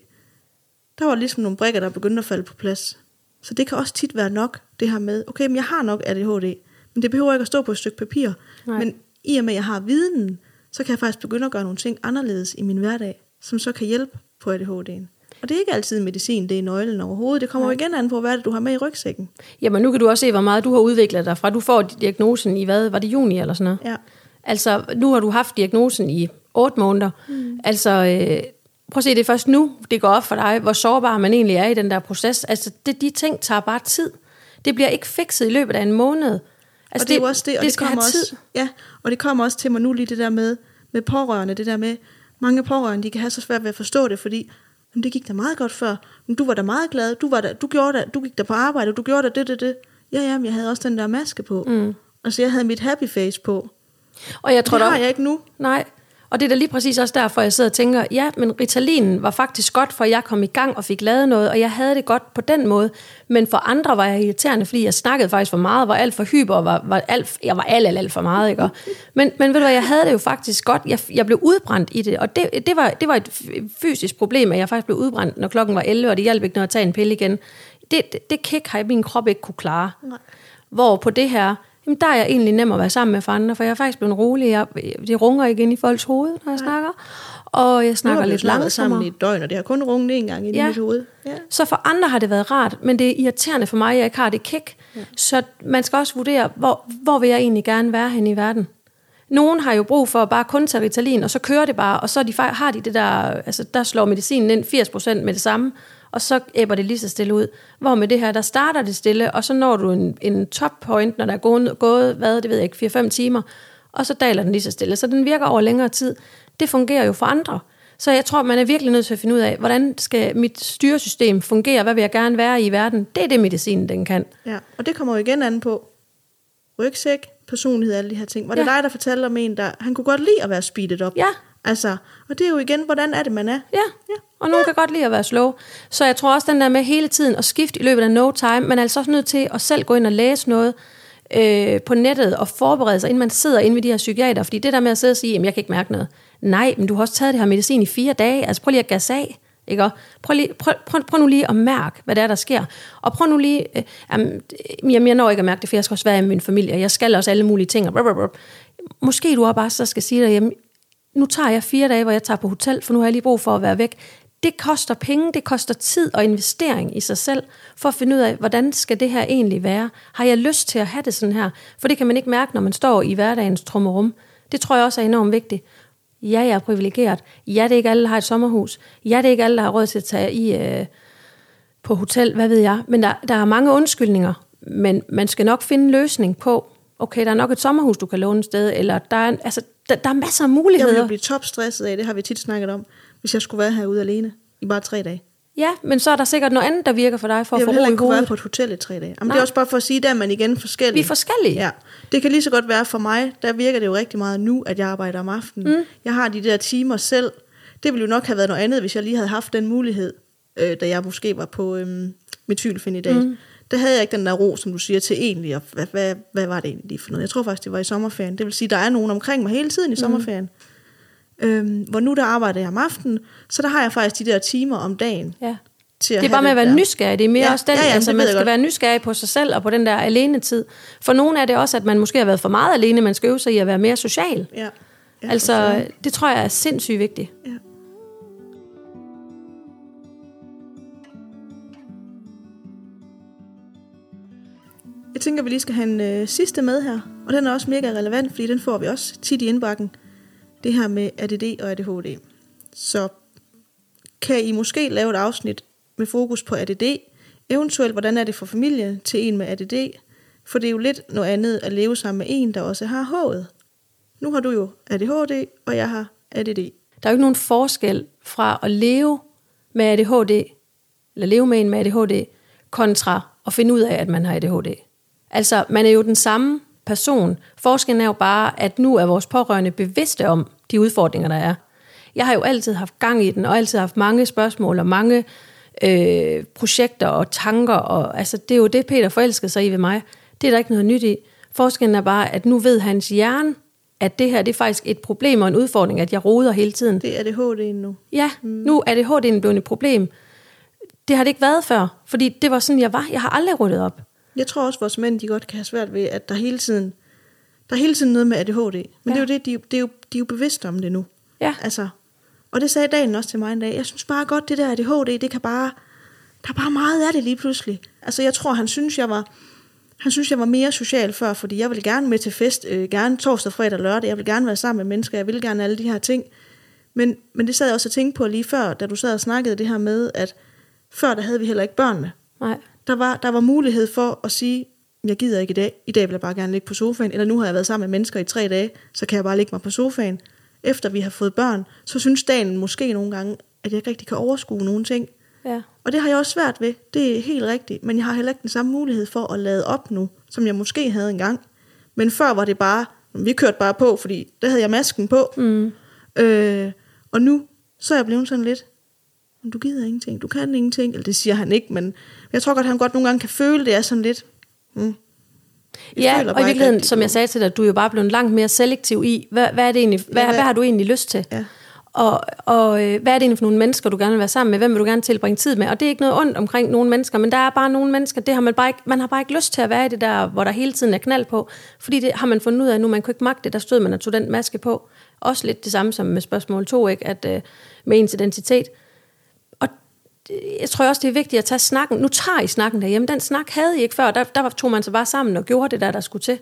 der var ligesom nogle brikker, der begyndte at falde på plads. Så det kan også tit være nok, det her med, okay, men jeg har nok ADHD, men det behøver ikke at stå på et stykke papir. Nej. Men i og med, at jeg har viden, så kan jeg faktisk begynde at gøre nogle ting anderledes i min hverdag, som så kan hjælpe på ADHD'en. Og det er ikke altid medicin, det er nøglen overhovedet. Det kommer jo igen an på, hvad det du har med i rygsækken. Jamen, nu kan du også se, hvor meget du har udviklet dig fra. Du får diagnosen i hvad? Var det juni eller sådan noget? Ja. Altså, nu har du haft diagnosen i otte måneder. Mm. Altså, øh, prøv at se, det er først nu, det går op for dig, hvor sårbar man egentlig er i den der proces. Altså, det, de ting tager bare tid. Det bliver ikke fikset i løbet af en måned. Altså, og det er jo også det, og det, det kommer have tid. også, ja, og det kommer også til mig nu lige det der med, med pårørende, det der med, mange pårørende, de kan have så svært ved at forstå det, fordi men det gik da meget godt før, men du var da meget glad, du, var da, du, gjorde da, du gik da på arbejde, du gjorde da det, det, det. Ja, ja, men jeg havde også den der maske på. Mm. Altså, jeg havde mit happy face på. Og jeg tror det har jeg ikke nu. Nej, og det er da lige præcis også derfor, jeg sidder og tænker, ja, men Ritalin var faktisk godt, for jeg kom i gang og fik lavet noget, og jeg havde det godt på den måde. Men for andre var jeg irriterende, fordi jeg snakkede faktisk for meget, var alt for hyper, og var, var alt, jeg var alt, alt, alt for meget. Ikke? Men, men ved du hvad, jeg havde det jo faktisk godt. Jeg, jeg blev udbrændt i det, og det, det, var, det var et fysisk problem, at jeg faktisk blev udbrændt, når klokken var 11, og det hjalp ikke, når jeg tage en pille igen. Det, det, det kick har min krop ikke kunne klare. Nej. Hvor på det her, jamen der er jeg egentlig nem at være sammen med for andre, for jeg er faktisk blevet rolig. Jeg, det runger ikke ind i folks hoved, når jeg snakker. Og jeg snakker lidt snakket sammen langsommere. i et døgn, og det har kun runget en gang i Ja. mit hoved. Ja. Så for andre har det været rart, men det er irriterende for mig, at jeg ikke har det kick. Ja. Så man skal også vurdere, hvor, hvor vil jeg egentlig gerne være hen i verden. Nogen har jo brug for at bare kun tage Ritalin, og så kører det bare, og så de, har de det der, altså der slår medicinen ind 80% med det samme, og så æbber det lige så stille ud. Hvor med det her, der starter det stille, og så når du en, en top point, når der er gået, gået hvad, det ved jeg ikke, 4-5 timer, og så daler den lige så stille. Så den virker over længere tid. Det fungerer jo for andre. Så jeg tror, man er virkelig nødt til at finde ud af, hvordan skal mit styresystem fungere? Hvad vil jeg gerne være i verden? Det er det, medicinen den kan. Ja, og det kommer jo igen an på rygsæk, personlighed, alle de her ting. Var det Ja. dig, der fortalte om en, der han kunne godt lide at være speedet op? Ja. Altså, og det er jo igen, hvordan er det, man er? Ja, ja. Og nogen kan godt lide at være slow. Så jeg tror også, den der med hele tiden at skifte i løbet af no time, man er altså også nødt til at selv gå ind og læse noget øh, på nettet og forberede sig, inden man sidder inde ved de her psykiater. Fordi det der med at sidde og sige, at jeg kan ikke mærke noget. Nej, men du har også taget det her medicin i fire dage. Altså prøv lige at gas af. Ikke? Prøv, lige, prøv, prøv, prøv nu lige at mærke, hvad det er, der sker. Og prøv nu lige... Øh, jamen, jamen, jeg når ikke at mærke det, for jeg skal også være i min familie, jeg skal også alle mulige ting. Og brr, brr, brr. Måske du også bare så skal sige derhjemme, nu tager jeg fire dage, hvor jeg tager på hotel, for nu har jeg lige brug for at være væk. Det koster penge, det koster tid og investering i sig selv, for at finde ud af, hvordan skal det her egentlig være? Har jeg lyst til at have det sådan her? For det kan man ikke mærke, når man står i hverdagens trummerum. Det tror jeg også er enormt vigtigt. Ja, jeg er privilegeret. Ja, det er ikke alle, der har et sommerhus. Ja, det er ikke alle, der har råd til at tage i øh, på hotel, hvad ved jeg. Men der, der er mange undskyldninger, men man skal nok finde en løsning på, okay, der er nok et sommerhus, du kan låne et sted, eller der er, altså, der, der er masser af Jeg muligheder. ville jo blive topstresset af, det har vi tit snakket om, hvis jeg skulle være herude alene i bare tre dage. Ja, men så er der sikkert noget andet, der virker for dig for at Jeg få vil heller ro i ikke kunne være hovedet. på et hotel i tre dage. Jamen, Nej. det er også bare for at sige, der er man igen forskellig. Vi er forskellige. Ja, det kan lige så godt være for mig, der virker det jo rigtig meget nu, at jeg arbejder om aftenen. Mm. Jeg har de der timer selv. Det ville jo nok have været noget andet, hvis jeg lige havde haft den mulighed, øh, da jeg måske var på øhm, metylfenidat. Mm. Der havde jeg ikke den der ro, som du siger, til egentlig, og hvad, hvad, hvad var det egentlig for noget? Jeg tror faktisk, det var i sommerferien. Det vil sige, der er nogen omkring mig hele tiden i sommerferien. Øhm, hvor nu der arbejder jeg om aftenen, så der har jeg faktisk de der timer om dagen, Ja. til at Det er bare med at være der. nysgerrig. Det er mere Ja, også den, ja, ja, altså det man skal godt. være nysgerrig på sig selv og på den der alenetid. For nogle er det også, at man måske har været for meget alene, man skal øve sig i at være mere social. Ja. ja altså, det tror jeg er sindssygt vigtigt. Ja. Jeg tænker, vi lige skal have en øh, sidste med her, og den er også mega relevant, fordi den får vi også tit i indbakken. Det her med ADD og ADHD. Så kan I måske lave et afsnit med fokus på ADD, eventuelt hvordan er det for familie til en med ADD, for det er jo lidt noget andet at leve sammen med en, der også har H'et. Nu har du jo ADHD, og jeg har ADD. Der er jo ikke nogen forskel fra at leve med ADHD, eller leve med en med ADHD, kontra at finde ud af, at man har ADHD. Altså, man er jo den samme person. Forskellen er jo bare, at nu er vores pårørende bevidste om de udfordringer, der er. Jeg har jo altid haft gang i den, og altid haft mange spørgsmål og mange øh, projekter og tanker. Og, altså, det er jo det, Peter forelskede sig i ved mig. Det er der ikke noget nyt i. Forskellen er bare, at nu ved hans hjerne, at det her det er faktisk et problem og en udfordring, at jeg roder hele tiden. Det er ADHD nu. Ja, nu er det HD'en blevet et problem. Det har det ikke været før, fordi det var sådan, jeg var. Jeg har aldrig ryddet op. Jeg tror også, at vores mænd de godt kan have svært ved, at der hele tiden, der er hele tiden noget med ADHD. Men ja. det er jo det, de, det er jo, de er jo bevidste om det nu. Ja. Altså, og det sagde dagen også til mig en dag. Jeg synes bare godt, det der ADHD, det kan bare... Der er bare meget af det lige pludselig. Altså, jeg tror, han synes, jeg var... Han synes, jeg var mere social før, fordi jeg ville gerne med til fest, øh, gerne torsdag, fredag og lørdag. Jeg ville gerne være sammen med mennesker, jeg ville gerne alle de her ting. Men, men det sad jeg også og tænkte på lige før, da du sad og snakkede det her med, at før der havde vi heller ikke børnene. Nej. Der var, der var mulighed for at sige, jeg gider ikke i dag. I dag vil jeg bare gerne ligge på sofaen. Eller nu har jeg været sammen med mennesker i tre dage, så kan jeg bare ligge mig på sofaen. Efter vi har fået børn, så synes dagen måske nogle gange, at jeg ikke rigtig kan overskue nogle ting. Ja. Og det har jeg også svært ved. Det er helt rigtigt. Men jeg har heller ikke den samme mulighed for at lade op nu, som jeg måske havde engang. Men før var det bare, vi kørte bare på, fordi der havde jeg masken på. Mm. Øh, og nu, så er jeg blevet sådan lidt, "Men du gider ingenting, du kan ingenting. Eller det siger han ikke, men jeg tror godt, han godt nogle gange kan føle, det er sådan lidt, hmm, Jeg Ja, og i virkeligheden, rigtig som jeg sagde til dig, du er jo bare blevet langt mere selektiv i, hvad, hvad, er det egentlig, hvad, hvad- hvad har du egentlig lyst til? Ja. Og, og øh, hvad er det egentlig for nogle mennesker, du gerne vil være sammen med? Hvem vil du gerne tilbringe tid med? Og det er ikke noget ondt omkring nogle mennesker, men der er bare nogle mennesker, det har man bare ikke, man har bare ikke lyst til at være i det der, hvor der hele tiden er knald på. Fordi det har man fundet ud af nu, man kunne ikke magte det, der stod man og tog den maske på. Også lidt det samme som med spørgsmål 2, ikke? At, øh, med ens identitet. Jeg tror også, det er vigtigt at tage snakken. Nu tager I snakken derhjemme. Den snak havde I ikke før. Der, der tog man sig bare sammen og gjorde det der, der skulle til.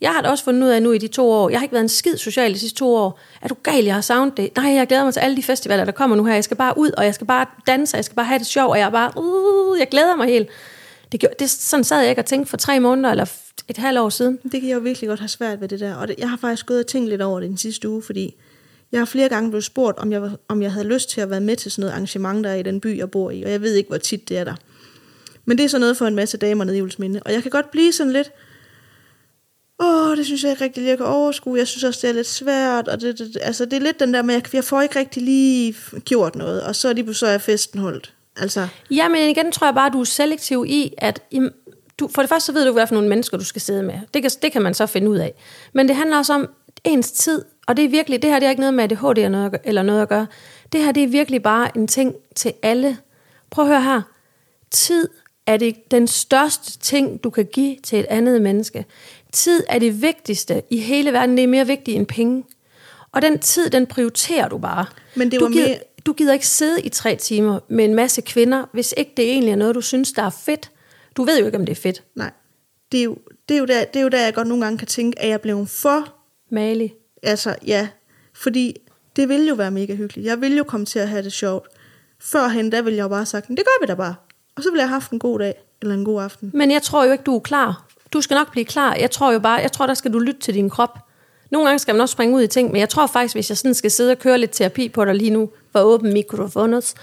Jeg har da også fundet ud af nu i de to år, jeg har ikke været en skid social de sidste to år. Er du gal, jeg har savnet det? Nej, jeg glæder mig til alle de festivaler, der kommer nu her. Jeg skal bare ud, og jeg skal bare danse, og jeg skal bare have det sjov, og jeg er bare, uh, jeg glæder mig helt. Det, gjorde, det, sådan sad jeg ikke og tænkte for tre måneder, eller f- et halvt år siden. Det kan jeg jo virkelig godt have svært ved det der. Og det, jeg har faktisk gået og tænkt lidt over det den sidste uge, fordi jeg har flere gange blevet spurgt, om jeg, om jeg havde lyst til at være med til sådan noget arrangement, der er i den by, jeg bor i. Og jeg ved ikke, hvor tit det er der. Men det er sådan noget for en masse damer nede i Ulsminde. Og jeg kan godt blive sådan lidt, åh, det synes jeg ikke rigtig lige, jeg kan overskue. Jeg synes også, det er lidt svært. Og det, det, altså, det er lidt den der med, jeg, jeg får ikke rigtig lige gjort noget. Og så lige pludselig så er festen holdt. Altså, Ja, men igen tror jeg bare, at du er selektiv i, at du, for det første så ved du, hvad for nogle mennesker, du skal sidde med. Det kan, det kan man så finde ud af. Men det handler også om ens tid, og det er virkelig, det her det er ikke noget med ADHD eller noget, at gøre-. Det her det er virkelig bare en ting til alle. Prøv at høre her. Tid er det den største ting, du kan give til et andet menneske. Tid er det vigtigste i hele verden. Det er mere vigtigt end penge. Og den tid, den prioriterer du bare. Men det du var gider, mere- du gider ikke sidde i tre timer med en masse kvinder, hvis ikke det egentlig er noget, du synes, der er fedt. Du ved jo ikke, om det er fedt. nej. Det er, jo, det, er jo der, det er jo der, jeg godt nogle gange kan tænke, at jeg blev for Mali. Altså, ja. Fordi det ville jo være mega hyggeligt. Jeg ville jo komme til at have det sjovt. Førhen, der ville jeg jo bare have sagt, det gør vi da bare. Og så ville jeg have haft en god dag, eller en god aften. Men jeg tror jo ikke, du er klar. Du skal nok blive klar. Jeg tror jo bare, jeg tror, der skal du lytte til din krop. Nogle gange skal man også springe ud i ting, men jeg tror faktisk, hvis jeg sådan skal sidde og køre lidt terapi på dig lige nu, for åben mikrofonet,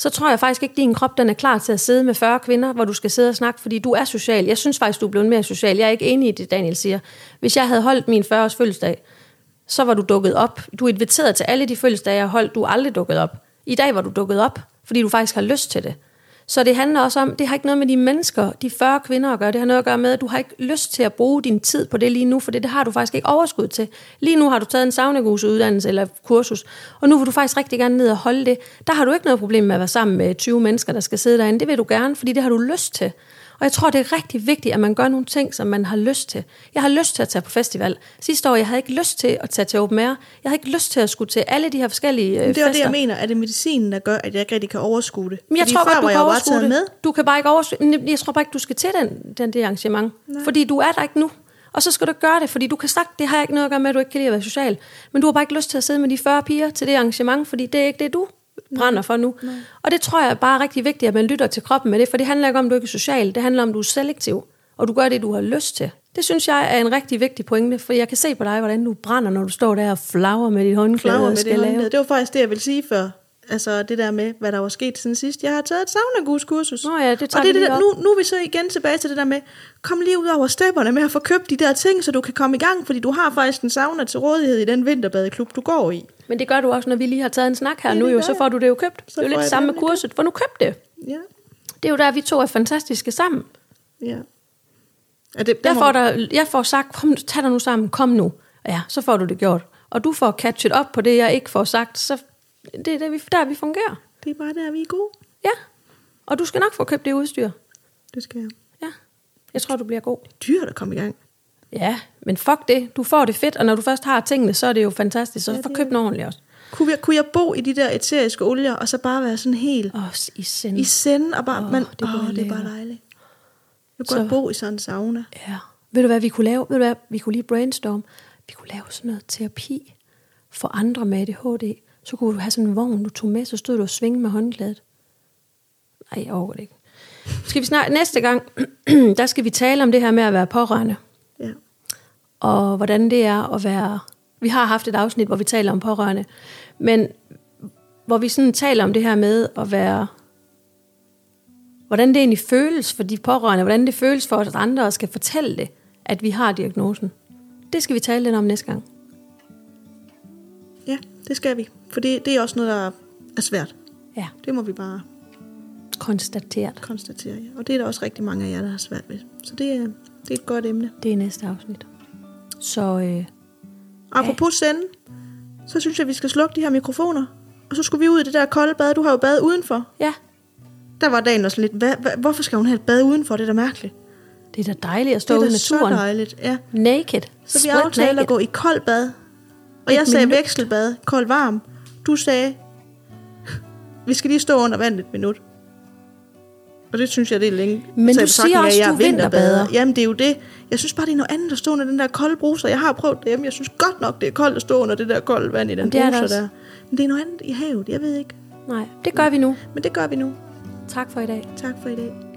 så tror jeg faktisk ikke, at din krop den er klar til at sidde med 40 kvinder, hvor du skal sidde og snakke, fordi du er social. Jeg synes faktisk, du er blevet mere social. Jeg er ikke enig i det, Daniel siger. Hvis jeg havde holdt min 40-års fødselsdag, så var du dukket op. Du er inviteret til alle de fødselsdage, jeg har holdt. Du er aldrig dukket op. I dag var du dukket op, fordi du faktisk har lyst til det. Så det handler også om, det har ikke noget med de mennesker, de 40 kvinder at gøre. Det har noget at gøre med, at du har ikke lyst til at bruge din tid på det lige nu, for det, det har du faktisk ikke overskud til. Lige nu har du taget en saunagusuddannelse eller kursus, og nu vil du faktisk rigtig gerne ned og holde det. Der har du ikke noget problem med at være sammen med 20 mennesker, der skal sidde derinde. Det vil du gerne, fordi det har du lyst til. Og jeg tror, det er rigtig vigtigt, at man gør nogle ting, som man har lyst til. Jeg har lyst til at tage på festival. Sidste år, jeg havde ikke lyst til at tage til Open Air. Jeg havde ikke lyst til at skulle til alle de her forskellige øh, det var det, jeg mener. Er det medicinen, der gør, at jeg ikke rigtig kan overskue det? Men jeg Fordi tror godt, du kan jeg overskue det. med. Du kan bare ikke overskue Jeg tror bare ikke, du skal til den, den det arrangement. Nej. Fordi du er der ikke nu. Og så skal du gøre det, fordi du kan sagt, det har ikke noget at gøre med, at du ikke kan lide at være social. Men du har bare ikke lyst til at sidde med de 40 piger til det arrangement, fordi det er ikke det, du brænder for nu. Nej. Og det tror jeg er bare rigtig vigtigt, at man lytter til kroppen med det, for det handler ikke om, at du ikke er social. Det handler om, at du er selektiv, og du gør det, du har lyst til. Det synes jeg er en rigtig vigtig pointe, for jeg kan se på dig, hvordan du brænder, når du står der og flager med dit håndklæde Flower og med lave. håndled. Det var faktisk det, jeg ville sige før. Altså det der med, hvad der var sket siden sidst. Jeg har taget et saunagus-kursus. Nå ja, det tager og det, er det der, nu, nu er vi så igen tilbage til det der med, kom lige ud over stepperne med at få købt de der ting, så du kan komme i gang, fordi du har faktisk en sauna til rådighed i den vinterbadeklub, du går i. Men det gør du også, når vi lige har taget en snak her Ja, nu, det jo, så jeg. får du det jo købt. Så det er jo lidt jeg samme det med kurset, for nu køb det. Ja, Det er jo der, vi to er fantastiske sammen. ja. Er det, Jeg må- får, der, jeg får sagt, kom, tag dig nu sammen, kom nu. Ja, så får du det gjort. Og du får catchet op på det, jeg ikke får sagt, så det er det, vi, der, vi fungerer. Det er bare der, vi er gode. Ja. Og du skal nok få købt det udstyr. Det skal jeg. Ja. Jeg tror, du bliver god. Dyrt at komme i gang. Ja, men fuck det. Du får det fedt, og når du først har tingene, så er det jo fantastisk. Så Ja, ja, få det er købt den ordentligt også. Kunne jeg, kunne jeg bo i de der eteriske olier, og så bare være sådan helt Åh, i sind. i send, og bare, Åh, man, det være det er bare dejligt. Jeg Så- kunne godt bo i sådan en sauna. Ja. Ved du hvad, vi kunne lave? Ved du hvad, vi kunne lige brainstorm. Vi kunne lave sådan noget terapi for andre med ADHD. Så kunne du have sådan en vogn, du tog med, så stod du og svinge med håndklædet. Nej, jeg overgår det ikke. Skal vi snart, næste gang, [CLEARS THROAT] der skal vi tale om det her med at være pårørende. Og hvordan det er at være... Vi har haft et afsnit, hvor vi taler om pårørende. Men hvor vi sådan taler om det her med at være... Hvordan det egentlig føles for de pårørende. Hvordan det føles for os andre at skal fortælle det, at vi har diagnosen. Det skal vi tale lidt om næste gang. ja, det skal vi. For det, det er også noget, der er svært. Ja, Det må vi bare konstateret. konstatere. Ja. Og det er der også rigtig mange af jer, der har svært ved. Så det er, det er et godt emne. Det er næste afsnit. Så øh, Apropos sende, så synes jeg, vi skal slukke de her mikrofoner. Og så skulle vi ud i det der kolde bad. Du har jo bad udenfor. ja, Der var dagen også lidt, hvad, hvad, hvorfor skal hun have et bad udenfor? Det er da mærkeligt. det er da dejligt at stå det er ude i da så naturen. dejligt. Ja. Naked. Så vi aftalte naked. at gå i koldt bad. Og Et jeg sagde minut. vekselbad, kold varm. Du sagde, [LAUGHS] vi skal lige stå under vandet et minut. Og det synes jeg, det er længe. Men Så du siger af, at også, jeg du er er vinterbader. Jamen, det er jo det. Jeg synes bare, det er noget andet at stå under den der kolde bruser. Jeg har prøvet det hjemme. Jeg synes godt nok, det er koldt at stå under det der kolde vand i den er bruser også. der. Men det er noget andet i havet. Jeg ved ikke. Nej, det gør vi nu. Men det gør vi nu. Tak for i dag. Tak for i dag.